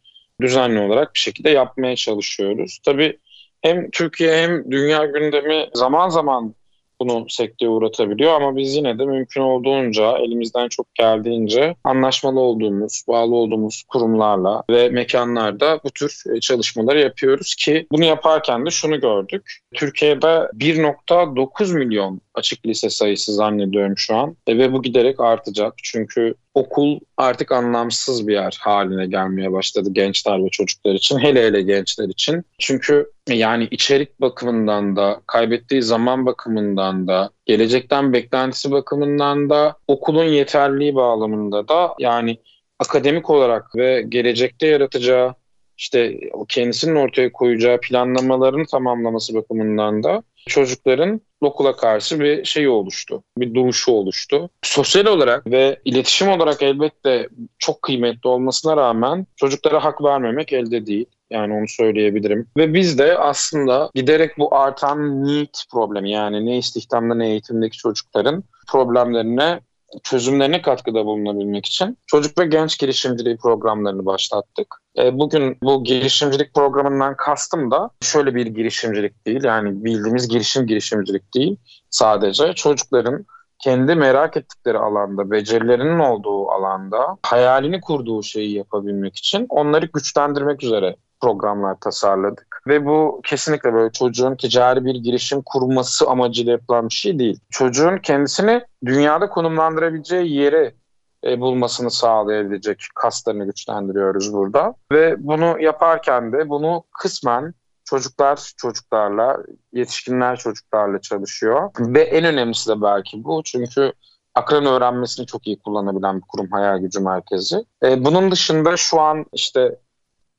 Speaker 3: düzenli olarak bir şekilde yapmaya çalışıyoruz. Tabii hem Türkiye hem dünya gündemi zaman zaman bunu sekteye uğratabiliyor ama biz yine de mümkün olduğunca elimizden çok geldiğince anlaşmalı olduğumuz, bağlı olduğumuz kurumlarla ve mekanlarda bu tür e, çalışmaları yapıyoruz ki bunu yaparken de şunu gördük. Türkiye'de 1.9 milyon açık lise sayısı zannediyorum şu an e, ve bu giderek artacak çünkü okul artık anlamsız bir yer haline gelmeye başladı gençler ve çocuklar için. Hele hele gençler için. Çünkü yani içerik bakımından da, kaybettiği zaman bakımından da, gelecekten beklentisi bakımından da, okulun yeterliliği bağlamında da yani akademik olarak ve gelecekte yaratacağı işte kendisinin ortaya koyacağı planlamaların tamamlaması bakımından da çocukların okula karşı bir şey oluştu. Bir duruşu oluştu. Sosyal olarak ve iletişim olarak elbette çok kıymetli olmasına rağmen çocuklara hak vermemek elde değil. Yani onu söyleyebilirim. Ve biz de aslında giderek bu artan need problemi yani ne istihdamda ne eğitimdeki çocukların problemlerine çözümlerine katkıda bulunabilmek için çocuk ve genç girişimciliği programlarını başlattık. E, bugün bu girişimcilik programından kastım da şöyle bir girişimcilik değil yani bildiğimiz girişim girişimcilik değil sadece çocukların kendi merak ettikleri alanda, becerilerinin olduğu alanda hayalini kurduğu şeyi yapabilmek için onları güçlendirmek üzere programlar tasarladık. Ve bu kesinlikle böyle çocuğun ticari bir girişim kurması amacıyla yapılan bir şey değil. Çocuğun kendisini dünyada konumlandırabileceği yeri e, bulmasını sağlayabilecek kaslarını güçlendiriyoruz burada. Ve bunu yaparken de bunu kısmen çocuklar çocuklarla, yetişkinler çocuklarla çalışıyor. Ve en önemlisi de belki bu. Çünkü akran öğrenmesini çok iyi kullanabilen bir kurum Hayal Gücü Merkezi. E, bunun dışında şu an işte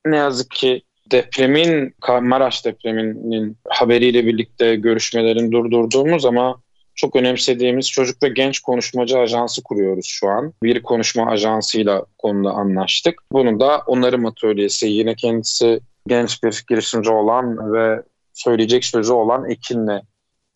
Speaker 3: ne yazık ki depremin, Maraş depreminin haberiyle birlikte görüşmelerini durdurduğumuz ama çok önemsediğimiz çocuk ve genç konuşmacı ajansı kuruyoruz şu an. Bir konuşma ajansıyla konuda anlaştık. Bunu da onarım atölyesi yine kendisi genç bir girişimci olan ve söyleyecek sözü olan Ekin'le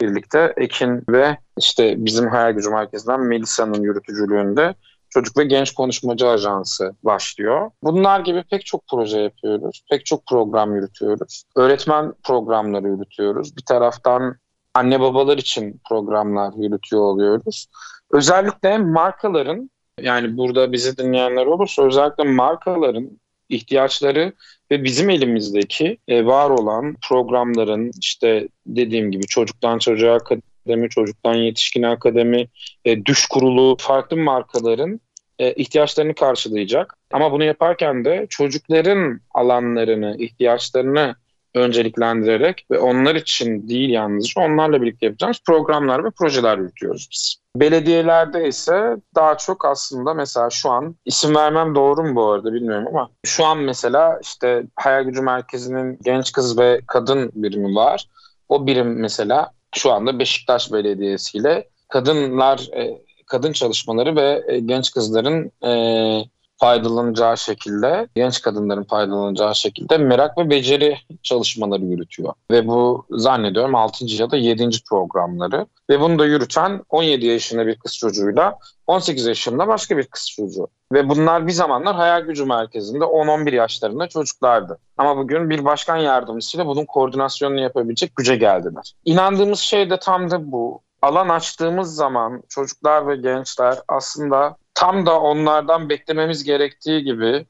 Speaker 3: birlikte Ekin ve işte bizim hayal gücü merkezinden Melisa'nın yürütücülüğünde Çocuk ve Genç Konuşmacı Ajansı başlıyor. Bunlar gibi pek çok proje yapıyoruz. Pek çok program yürütüyoruz. Öğretmen programları yürütüyoruz. Bir taraftan anne babalar için programlar yürütüyor oluyoruz. Özellikle markaların yani burada bizi dinleyenler olursa özellikle markaların ihtiyaçları ve bizim elimizdeki e, var olan programların işte dediğim gibi çocuktan çocuğa akademi, çocuktan yetişkin akademi, e, düş kurulu farklı markaların e, ihtiyaçlarını karşılayacak. Ama bunu yaparken de çocukların alanlarını, ihtiyaçlarını önceliklendirerek ve onlar için değil yalnızca onlarla birlikte yapacağımız programlar ve projeler yürütüyoruz biz. Belediyelerde ise daha çok aslında mesela şu an isim vermem doğru mu bu arada bilmiyorum ama şu an mesela işte Hayal Gücü Merkezi'nin genç kız ve kadın birimi var. O birim mesela şu anda Beşiktaş Belediyesi ile kadınlar e, kadın çalışmaları ve e, genç kızların e, faydalanacağı şekilde, genç kadınların faydalanacağı şekilde merak ve beceri çalışmaları yürütüyor. Ve bu zannediyorum 6. ya da 7. programları. Ve bunu da yürüten 17 yaşında bir kız çocuğuyla 18 yaşında başka bir kız çocuğu. Ve bunlar bir zamanlar hayal gücü merkezinde 10-11 yaşlarında çocuklardı. Ama bugün bir başkan yardımcısıyla bunun koordinasyonunu yapabilecek güce geldiler. İnandığımız şey de tam da bu. Alan açtığımız zaman çocuklar ve gençler aslında tam da onlardan beklememiz gerektiği gibi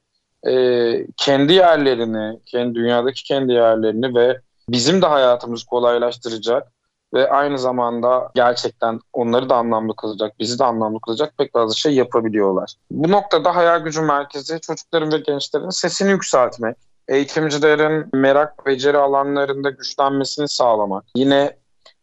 Speaker 3: e, kendi yerlerini, kendi dünyadaki kendi yerlerini ve bizim de hayatımızı kolaylaştıracak ve aynı zamanda gerçekten onları da anlamlı kılacak, bizi de anlamlı kılacak pek fazla şey yapabiliyorlar. Bu noktada hayal gücü merkezi çocukların ve gençlerin sesini yükseltmek, eğitimcilerin merak, beceri alanlarında güçlenmesini sağlamak, yine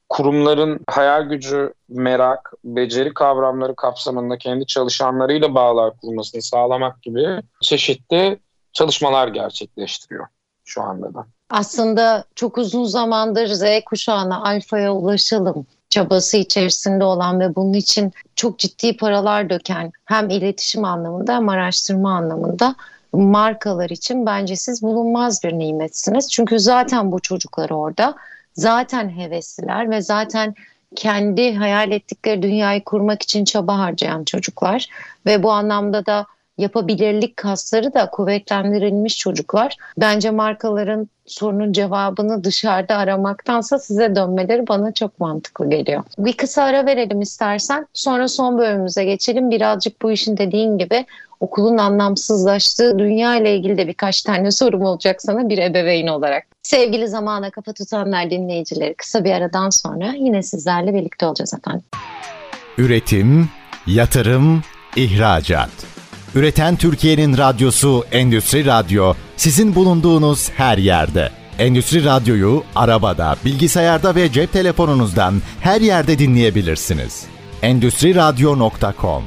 Speaker 3: kurumların hayal gücü, merak, beceri kavramları kapsamında kendi çalışanlarıyla bağlar kurmasını sağlamak gibi çeşitli çalışmalar gerçekleştiriyor şu anda da.
Speaker 2: Aslında çok uzun zamandır Z kuşağına, alfaya ulaşalım çabası içerisinde olan ve bunun için çok ciddi paralar döken hem iletişim anlamında hem araştırma anlamında markalar için bence siz bulunmaz bir nimetsiniz. Çünkü zaten bu çocuklar orada zaten hevesliler ve zaten kendi hayal ettikleri dünyayı kurmak için çaba harcayan çocuklar. Ve bu anlamda da yapabilirlik kasları da kuvvetlendirilmiş çocuklar. Bence markaların sorunun cevabını dışarıda aramaktansa size dönmeleri bana çok mantıklı geliyor. Bir kısa ara verelim istersen. Sonra son bölümümüze geçelim. Birazcık bu işin dediğin gibi okulun anlamsızlaştığı dünya ile ilgili de birkaç tane sorum olacak sana bir ebeveyn olarak. Sevgili zamana kafa tutanlar dinleyicileri kısa bir aradan sonra yine sizlerle birlikte olacağız efendim.
Speaker 1: Üretim, yatırım, ihracat. Üreten Türkiye'nin radyosu Endüstri Radyo sizin bulunduğunuz her yerde. Endüstri Radyo'yu arabada, bilgisayarda ve cep telefonunuzdan her yerde dinleyebilirsiniz. Endüstri Radyo.com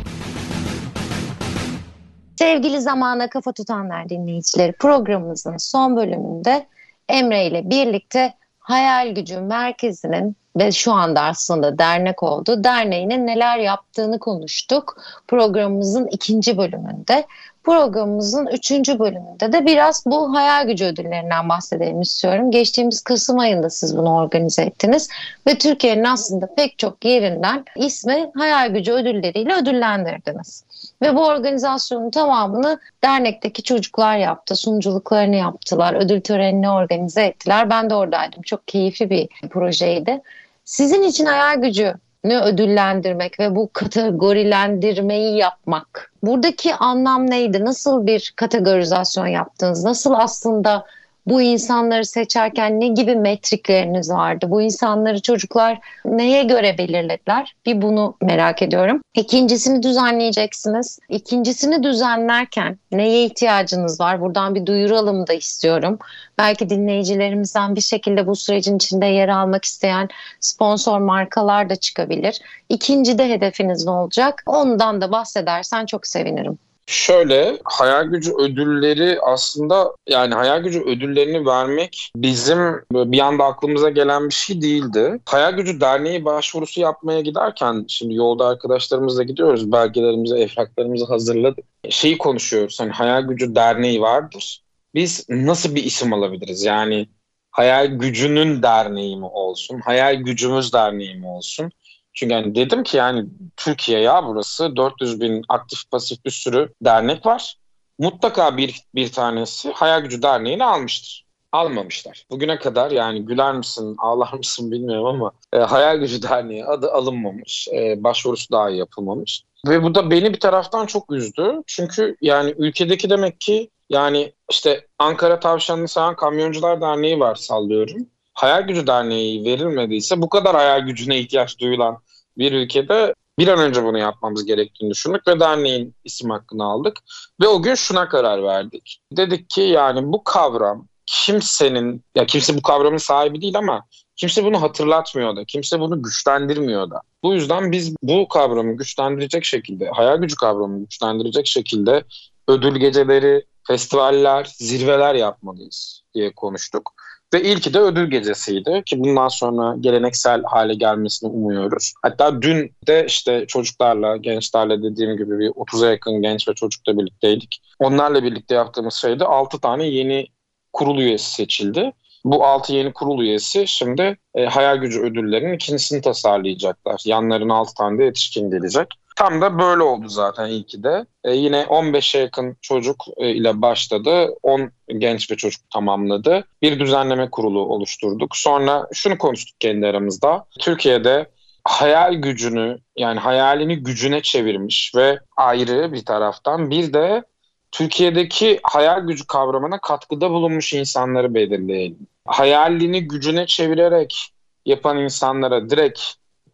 Speaker 2: Sevgili zamana kafa tutanlar dinleyicileri programımızın son bölümünde Emre ile birlikte Hayal Gücü Merkezi'nin ve şu anda aslında dernek oldu. Derneğinin neler yaptığını konuştuk programımızın ikinci bölümünde. Programımızın üçüncü bölümünde de biraz bu hayal gücü ödüllerinden bahsedelim istiyorum. Geçtiğimiz Kasım ayında siz bunu organize ettiniz ve Türkiye'nin aslında pek çok yerinden ismi hayal gücü ödülleriyle ödüllendirdiniz. Ve bu organizasyonun tamamını dernekteki çocuklar yaptı. Sunuculuklarını yaptılar. Ödül törenini organize ettiler. Ben de oradaydım. Çok keyifli bir projeydi. Sizin için hayal gücü ödüllendirmek ve bu kategorilendirmeyi yapmak. Buradaki anlam neydi? Nasıl bir kategorizasyon yaptınız? Nasıl aslında bu insanları seçerken ne gibi metrikleriniz vardı? Bu insanları çocuklar neye göre belirlediler? Bir bunu merak ediyorum. İkincisini düzenleyeceksiniz. İkincisini düzenlerken neye ihtiyacınız var? Buradan bir duyuralım da istiyorum. Belki dinleyicilerimizden bir şekilde bu sürecin içinde yer almak isteyen sponsor markalar da çıkabilir. İkinci de hedefiniz ne olacak? Ondan da bahsedersen çok sevinirim.
Speaker 3: Şöyle hayal gücü ödülleri aslında yani hayal gücü ödüllerini vermek bizim bir anda aklımıza gelen bir şey değildi. Hayal gücü derneği başvurusu yapmaya giderken şimdi yolda arkadaşlarımızla gidiyoruz belgelerimizi, evraklarımızı hazırladık. Şeyi konuşuyoruz hani hayal gücü derneği vardır. Biz nasıl bir isim alabiliriz? Yani hayal gücünün derneği mi olsun? Hayal gücümüz derneği mi olsun? Çünkü yani dedim ki yani Türkiye ya burası 400 bin aktif pasif bir sürü dernek var. Mutlaka bir, bir tanesi Hayal Gücü Derneği'ni almıştır. Almamışlar. Bugüne kadar yani güler misin, ağlar mısın bilmiyorum ama e, Hayal Gücü Derneği adı alınmamış. E, başvurusu daha yapılmamış. Ve bu da beni bir taraftan çok üzdü. Çünkü yani ülkedeki demek ki yani işte Ankara Tavşanlı Sayan Kamyoncular Derneği var sallıyorum. Hayal Gücü Derneği verilmediyse bu kadar hayal gücüne ihtiyaç duyulan bir ülkede bir an önce bunu yapmamız gerektiğini düşündük ve derneğin isim hakkını aldık. Ve o gün şuna karar verdik. Dedik ki yani bu kavram kimsenin, ya kimse bu kavramın sahibi değil ama kimse bunu hatırlatmıyor da, kimse bunu güçlendirmiyor da. Bu yüzden biz bu kavramı güçlendirecek şekilde, hayal gücü kavramını güçlendirecek şekilde ödül geceleri, festivaller, zirveler yapmalıyız diye konuştuk. Ve ilki de ödül gecesiydi ki bundan sonra geleneksel hale gelmesini umuyoruz. Hatta dün de işte çocuklarla, gençlerle dediğim gibi bir 30'a yakın genç ve çocukla birlikteydik. Onlarla birlikte yaptığımız şeyde 6 tane yeni kurul üyesi seçildi. Bu 6 yeni kurul üyesi şimdi e, hayal gücü ödüllerinin ikincisini tasarlayacaklar. Yanlarına 6 tane de yetişkin gelecek. Tam da böyle oldu zaten iyi de. E, yine 15'e yakın çocuk e, ile başladı. 10 genç ve çocuk tamamladı. Bir düzenleme kurulu oluşturduk. Sonra şunu konuştuk kendi aramızda. Türkiye'de hayal gücünü yani hayalini gücüne çevirmiş ve ayrı bir taraftan bir de Türkiye'deki hayal gücü kavramına katkıda bulunmuş insanları belirleyelim. Hayalini gücüne çevirerek yapan insanlara direkt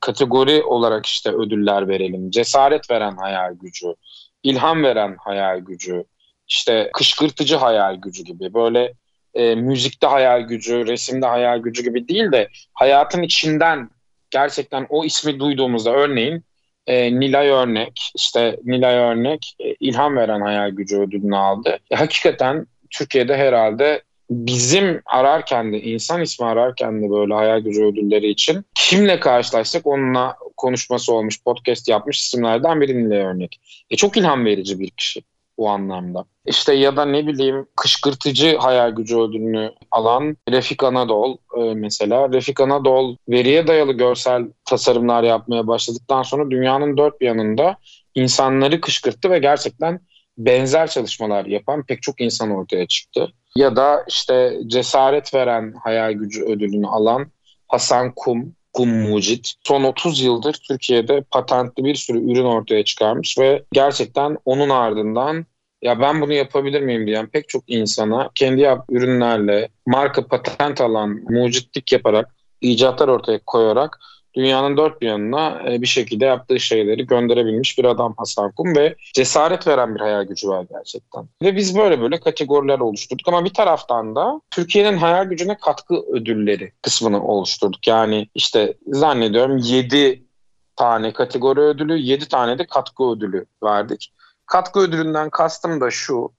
Speaker 3: kategori olarak işte ödüller verelim. Cesaret veren hayal gücü, ilham veren hayal gücü, işte kışkırtıcı hayal gücü gibi böyle e, müzikte hayal gücü, resimde hayal gücü gibi değil de hayatın içinden gerçekten o ismi duyduğumuzda örneğin e, Nilay Örnek, işte Nilay Örnek e, ilham veren hayal gücü ödülünü aldı. E, hakikaten Türkiye'de herhalde bizim ararken de insan ismi ararken de böyle hayal gücü ödülleri için kimle karşılaşsak onunla konuşması olmuş, podcast yapmış isimlerden birinin örnek. E çok ilham verici bir kişi bu anlamda. İşte ya da ne bileyim kışkırtıcı hayal gücü ödülünü alan Refik Anadol e, mesela. Refik Anadol veriye dayalı görsel tasarımlar yapmaya başladıktan sonra dünyanın dört bir yanında insanları kışkırttı ve gerçekten benzer çalışmalar yapan pek çok insan ortaya çıktı. Ya da işte cesaret veren hayal gücü ödülünü alan Hasan Kum, Kum Mucit. Son 30 yıldır Türkiye'de patentli bir sürü ürün ortaya çıkarmış ve gerçekten onun ardından ya ben bunu yapabilir miyim? diyen pek çok insana kendi yap ürünlerle marka patent alan mucitlik yaparak icatlar ortaya koyarak dünyanın dört bir yanına e, bir şekilde yaptığı şeyleri gönderebilmiş bir adam Hasan Kum ve cesaret veren bir hayal gücü var gerçekten. Ve biz böyle böyle kategoriler oluşturduk ama bir taraftan da Türkiye'nin hayal gücüne katkı ödülleri kısmını oluşturduk. Yani işte zannediyorum 7 tane kategori ödülü, 7 tane de katkı ödülü verdik. Katkı ödülünden kastım da şu.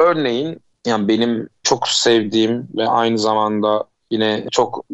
Speaker 3: Örneğin yani benim çok sevdiğim ve aynı zamanda yine çok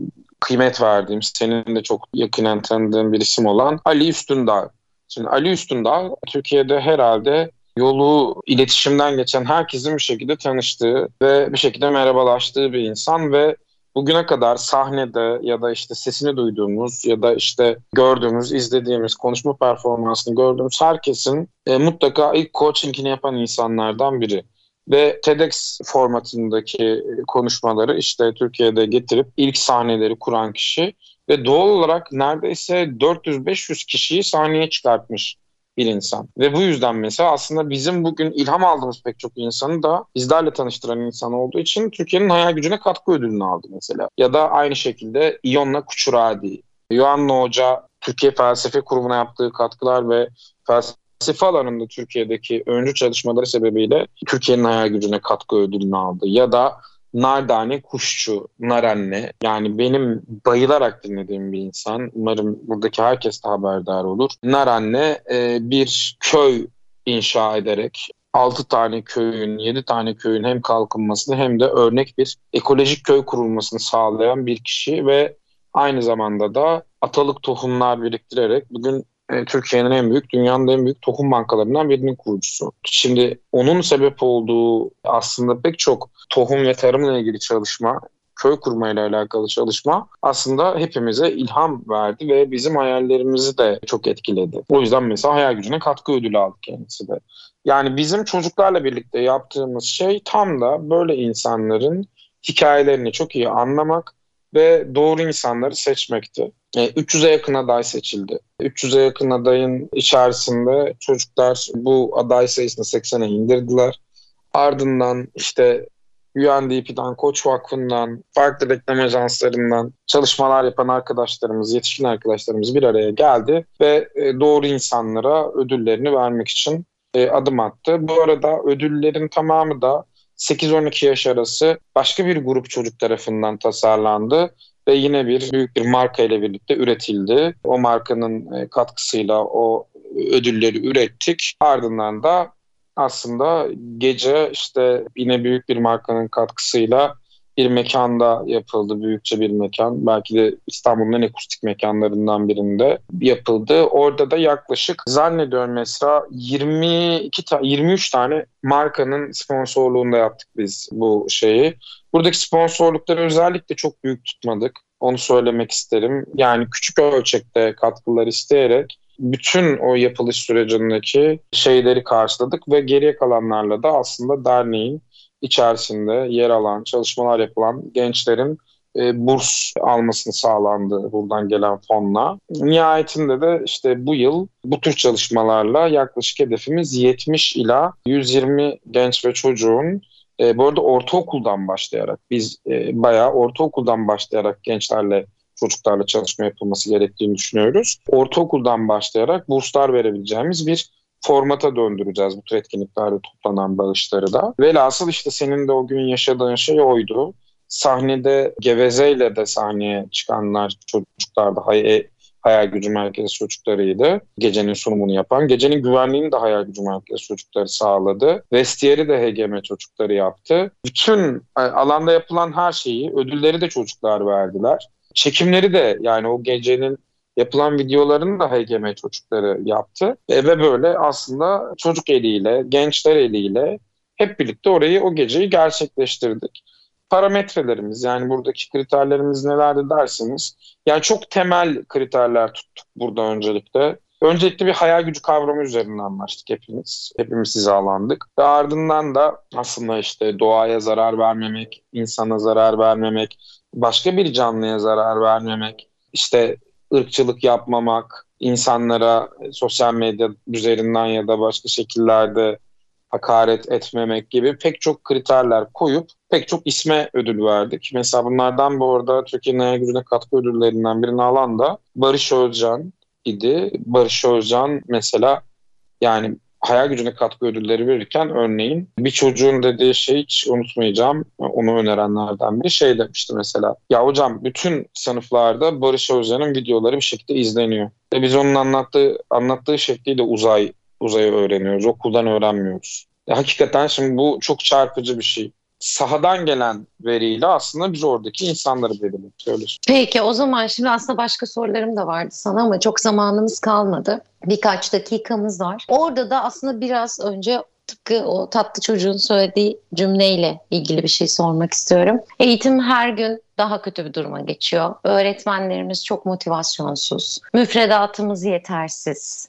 Speaker 3: kıymet verdiğim, senin de çok yakinen tanıdığın bir isim olan Ali Üstündağ. Şimdi Ali Üstündağ Türkiye'de herhalde yolu iletişimden geçen herkesin bir şekilde tanıştığı ve bir şekilde merhabalaştığı bir insan ve bugüne kadar sahnede ya da işte sesini duyduğumuz ya da işte gördüğümüz, izlediğimiz, konuşma performansını gördüğümüz herkesin e, mutlaka ilk coachingini yapan insanlardan biri. Ve TEDx formatındaki konuşmaları işte Türkiye'de getirip ilk sahneleri kuran kişi ve doğal olarak neredeyse 400-500 kişiyi sahneye çıkartmış bir insan. Ve bu yüzden mesela aslında bizim bugün ilham aldığımız pek çok insanı da bizlerle tanıştıran insan olduğu için Türkiye'nin hayal gücüne katkı ödülünü aldı mesela. Ya da aynı şekilde İyon'la Kuçuradi. Yohanna Hoca Türkiye Felsefe Kurumu'na yaptığı katkılar ve felsefe alanında Türkiye'deki öncü çalışmaları sebebiyle Türkiye'nin hayal gücüne katkı ödülünü aldı. Ya da Nardane Kuşçu, Narenle. Yani benim bayılarak dinlediğim bir insan. Umarım buradaki herkes de haberdar olur. Narenle e, bir köy inşa ederek 6 tane köyün, 7 tane köyün hem kalkınmasını hem de örnek bir ekolojik köy kurulmasını sağlayan bir kişi ve aynı zamanda da atalık tohumlar biriktirerek bugün e, Türkiye'nin en büyük, dünyanın en büyük tohum bankalarından birinin kurucusu. Şimdi onun sebep olduğu aslında pek çok tohum ve tarımla ilgili çalışma, köy kurmayla alakalı çalışma aslında hepimize ilham verdi ve bizim hayallerimizi de çok etkiledi. O yüzden mesela hayal gücüne katkı ödülü aldı kendisi de. Yani bizim çocuklarla birlikte yaptığımız şey tam da böyle insanların hikayelerini çok iyi anlamak ve doğru insanları seçmekti. 300'e yakın aday seçildi. 300'e yakın adayın içerisinde çocuklar bu aday sayısını 80'e indirdiler. Ardından işte UNDP'den, Koç Vakfı'ndan, farklı reklam ajanslarından çalışmalar yapan arkadaşlarımız, yetişkin arkadaşlarımız bir araya geldi ve e, doğru insanlara ödüllerini vermek için e, adım attı. Bu arada ödüllerin tamamı da 8-12 yaş arası başka bir grup çocuk tarafından tasarlandı ve yine bir büyük bir marka ile birlikte üretildi. O markanın e, katkısıyla o ödülleri ürettik. Ardından da aslında gece işte yine büyük bir markanın katkısıyla bir mekanda yapıldı. Büyükçe bir mekan. Belki de İstanbul'un en akustik mekanlarından birinde yapıldı. Orada da yaklaşık zannediyorum mesela 22 ta 23 tane markanın sponsorluğunda yaptık biz bu şeyi. Buradaki sponsorlukları özellikle çok büyük tutmadık. Onu söylemek isterim. Yani küçük ölçekte katkılar isteyerek bütün o yapılış sürecindeki şeyleri karşıladık ve geriye kalanlarla da aslında derneğin içerisinde yer alan, çalışmalar yapılan gençlerin e, burs almasını sağlandı buradan gelen fonla. Nihayetinde de işte bu yıl bu tür çalışmalarla yaklaşık hedefimiz 70 ila 120 genç ve çocuğun e, bu arada ortaokuldan başlayarak biz e, bayağı ortaokuldan başlayarak gençlerle çocuklarla çalışma yapılması gerektiğini düşünüyoruz. Ortaokuldan başlayarak burslar verebileceğimiz bir formata döndüreceğiz bu tür etkinliklerde toplanan bağışları da. Velhasıl işte senin de o gün yaşadığın şey oydu. Sahnede gevezeyle de sahneye çıkanlar çocuklar da hay hayal gücü merkezi çocuklarıydı. Gecenin sunumunu yapan. Gecenin güvenliğini de hayal gücü merkezi çocukları sağladı. Vestiyeri de HGM çocukları yaptı. Bütün e, alanda yapılan her şeyi, ödülleri de çocuklar verdiler. Çekimleri de yani o gecenin yapılan videolarını da HGM çocukları yaptı. E, ve böyle aslında çocuk eliyle, gençler eliyle hep birlikte orayı o geceyi gerçekleştirdik. Parametrelerimiz yani buradaki kriterlerimiz nelerdi dersiniz. Yani çok temel kriterler tuttuk burada öncelikle. Öncelikle bir hayal gücü kavramı üzerinden anlaştık hepimiz. Hepimiz hizalandık. Ve ardından da aslında işte doğaya zarar vermemek, insana zarar vermemek, başka bir canlıya zarar vermemek, işte ırkçılık yapmamak, insanlara sosyal medya üzerinden ya da başka şekillerde hakaret etmemek gibi pek çok kriterler koyup pek çok isme ödül verdik. Mesela bunlardan bu arada Türkiye'nin hayal gücüne katkı ödüllerinden birini alan da Barış Özcan idi. Barış Özcan mesela yani hayal gücüne katkı ödülleri verirken örneğin bir çocuğun dediği şey hiç unutmayacağım. Onu önerenlerden biri şey demişti mesela. Ya hocam bütün sınıflarda Barış Özcan'ın videoları bir şekilde izleniyor. Ve biz onun anlattığı anlattığı şekliyle uzay uzayı öğreniyoruz. Okuldan öğrenmiyoruz. Hakikaten şimdi bu çok çarpıcı bir şey sahadan gelen veriyle aslında biz oradaki insanları belirliyoruz.
Speaker 2: Peki o zaman şimdi aslında başka sorularım da vardı sana ama çok zamanımız kalmadı. Birkaç dakikamız var. Orada da aslında biraz önce tıpkı o tatlı çocuğun söylediği cümleyle ilgili bir şey sormak istiyorum. Eğitim her gün daha kötü bir duruma geçiyor. Öğretmenlerimiz çok motivasyonsuz. Müfredatımız yetersiz.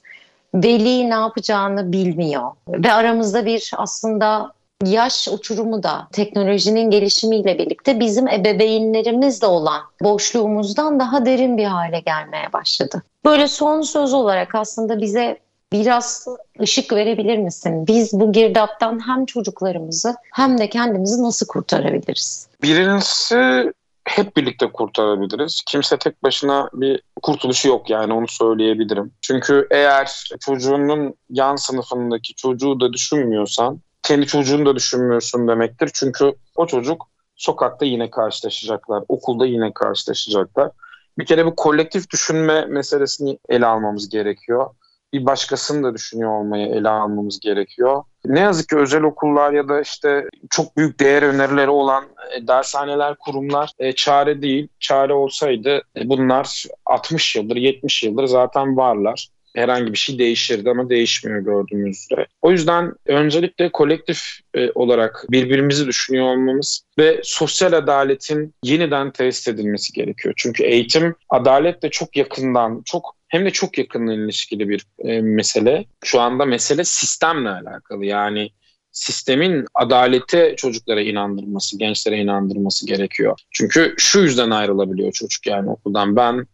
Speaker 2: Veli ne yapacağını bilmiyor. Ve aramızda bir aslında yaş uçurumu da teknolojinin gelişimiyle birlikte bizim ebeveynlerimizle olan boşluğumuzdan daha derin bir hale gelmeye başladı. Böyle son söz olarak aslında bize biraz ışık verebilir misin? Biz bu girdaptan hem çocuklarımızı hem de kendimizi nasıl kurtarabiliriz?
Speaker 3: Birincisi hep birlikte kurtarabiliriz. Kimse tek başına bir kurtuluşu yok yani onu söyleyebilirim. Çünkü eğer çocuğunun yan sınıfındaki çocuğu da düşünmüyorsan kendi çocuğunu da düşünmüyorsun demektir. Çünkü o çocuk sokakta yine karşılaşacaklar, okulda yine karşılaşacaklar. Bir kere bu kolektif düşünme meselesini ele almamız gerekiyor. Bir başkasını da düşünüyor olmayı ele almamız gerekiyor. Ne yazık ki özel okullar ya da işte çok büyük değer önerileri olan e, dershaneler, kurumlar e, çare değil. Çare olsaydı e, bunlar 60 yıldır, 70 yıldır zaten varlar herhangi bir şey değişirdi ama değişmiyor gördüğümüz üzere. O yüzden öncelikle kolektif e, olarak birbirimizi düşünüyor olmamız ve sosyal adaletin yeniden tesis edilmesi gerekiyor. Çünkü eğitim adaletle çok yakından, çok hem de çok yakından ilişkili bir e, mesele. Şu anda mesele sistemle alakalı. Yani sistemin adalete çocuklara inandırması, gençlere inandırması gerekiyor. Çünkü şu yüzden ayrılabiliyor çocuk yani okuldan. Ben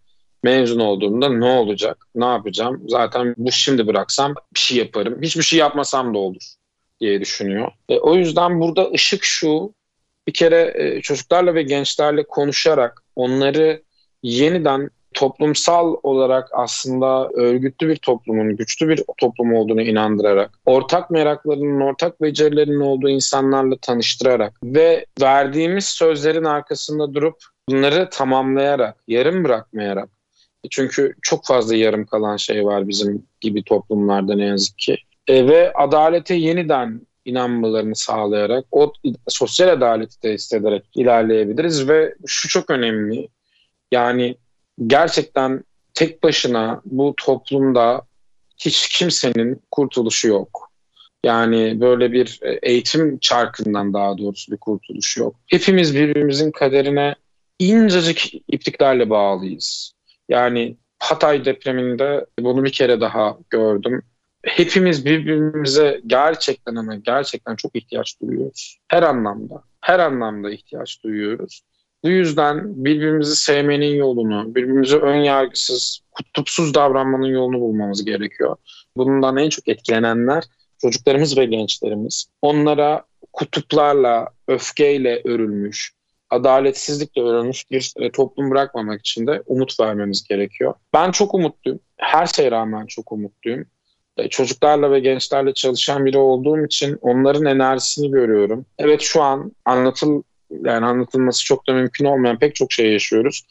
Speaker 3: mezun olduğumda ne olacak, ne yapacağım? Zaten bu şimdi bıraksam bir şey yaparım. Hiçbir şey yapmasam da olur diye düşünüyor. E, o yüzden burada ışık şu, bir kere e, çocuklarla ve gençlerle konuşarak onları yeniden toplumsal olarak aslında örgütlü bir toplumun, güçlü bir toplum olduğunu inandırarak, ortak meraklarının, ortak becerilerinin olduğu insanlarla tanıştırarak ve verdiğimiz sözlerin arkasında durup bunları tamamlayarak, yarım bırakmayarak çünkü çok fazla yarım kalan şey var bizim gibi toplumlarda ne yazık ki. E, ve adalete yeniden inanmalarını sağlayarak o sosyal adaleti tesis ederek ilerleyebiliriz ve şu çok önemli. Yani gerçekten tek başına bu toplumda hiç kimsenin kurtuluşu yok. Yani böyle bir e, eğitim çarkından daha doğrusu bir kurtuluş yok. Hepimiz birbirimizin kaderine incecik ipliklerle bağlıyız. Yani Hatay depreminde bunu bir kere daha gördüm. Hepimiz birbirimize gerçekten ama gerçekten çok ihtiyaç duyuyoruz. Her anlamda, her anlamda ihtiyaç duyuyoruz. Bu yüzden birbirimizi sevmenin yolunu, birbirimize ön yargısız, kutupsuz davranmanın yolunu bulmamız gerekiyor. Bundan en çok etkilenenler çocuklarımız ve gençlerimiz. Onlara kutuplarla, öfkeyle örülmüş, adaletsizlikle öğrenmiş bir e, toplum bırakmamak için de umut vermemiz gerekiyor. Ben çok umutluyum. Her şeye rağmen çok umutluyum. E, çocuklarla ve gençlerle çalışan biri olduğum için onların enerjisini görüyorum. Evet şu an anlatıl yani anlatılması çok da mümkün olmayan pek çok şey yaşıyoruz.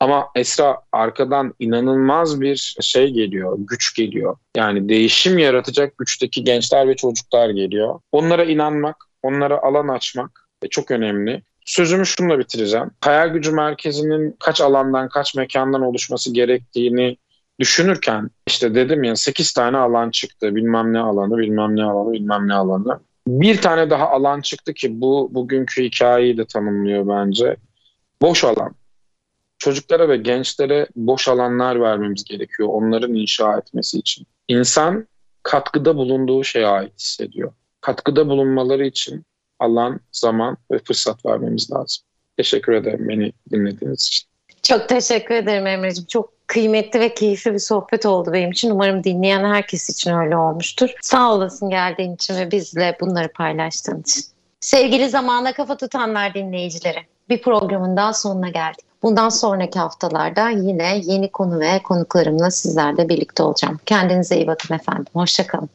Speaker 3: Ama Esra arkadan inanılmaz bir şey geliyor, güç geliyor. Yani değişim yaratacak güçteki gençler ve çocuklar geliyor. Onlara inanmak, onlara alan açmak çok önemli. Sözümü şununla bitireceğim. Hayal gücü merkezinin kaç alandan, kaç mekandan oluşması gerektiğini düşünürken işte dedim ya 8 tane alan çıktı. Bilmem ne alanı, bilmem ne alanı, bilmem ne alanı. Bir tane daha alan çıktı ki bu bugünkü hikayeyi de tanımlıyor bence. Boş alan. çocuklara ve gençlere boş alanlar vermemiz gerekiyor onların inşa etmesi için. İnsan katkıda bulunduğu şeye ait hissediyor. Katkıda bulunmaları için alan, zaman ve fırsat vermemiz lazım. Teşekkür ederim beni dinlediğiniz için.
Speaker 2: Çok teşekkür ederim Emre'ciğim. Çok kıymetli ve keyifli bir sohbet oldu benim için. Umarım dinleyen herkes için öyle olmuştur. Sağ olasın geldiğin için ve bizle bunları paylaştığın için. Sevgili zamana kafa tutanlar dinleyicileri, bir programın daha sonuna geldik. Bundan sonraki haftalarda yine yeni konu ve konuklarımla sizlerle birlikte olacağım. Kendinize iyi bakın efendim. Hoşçakalın.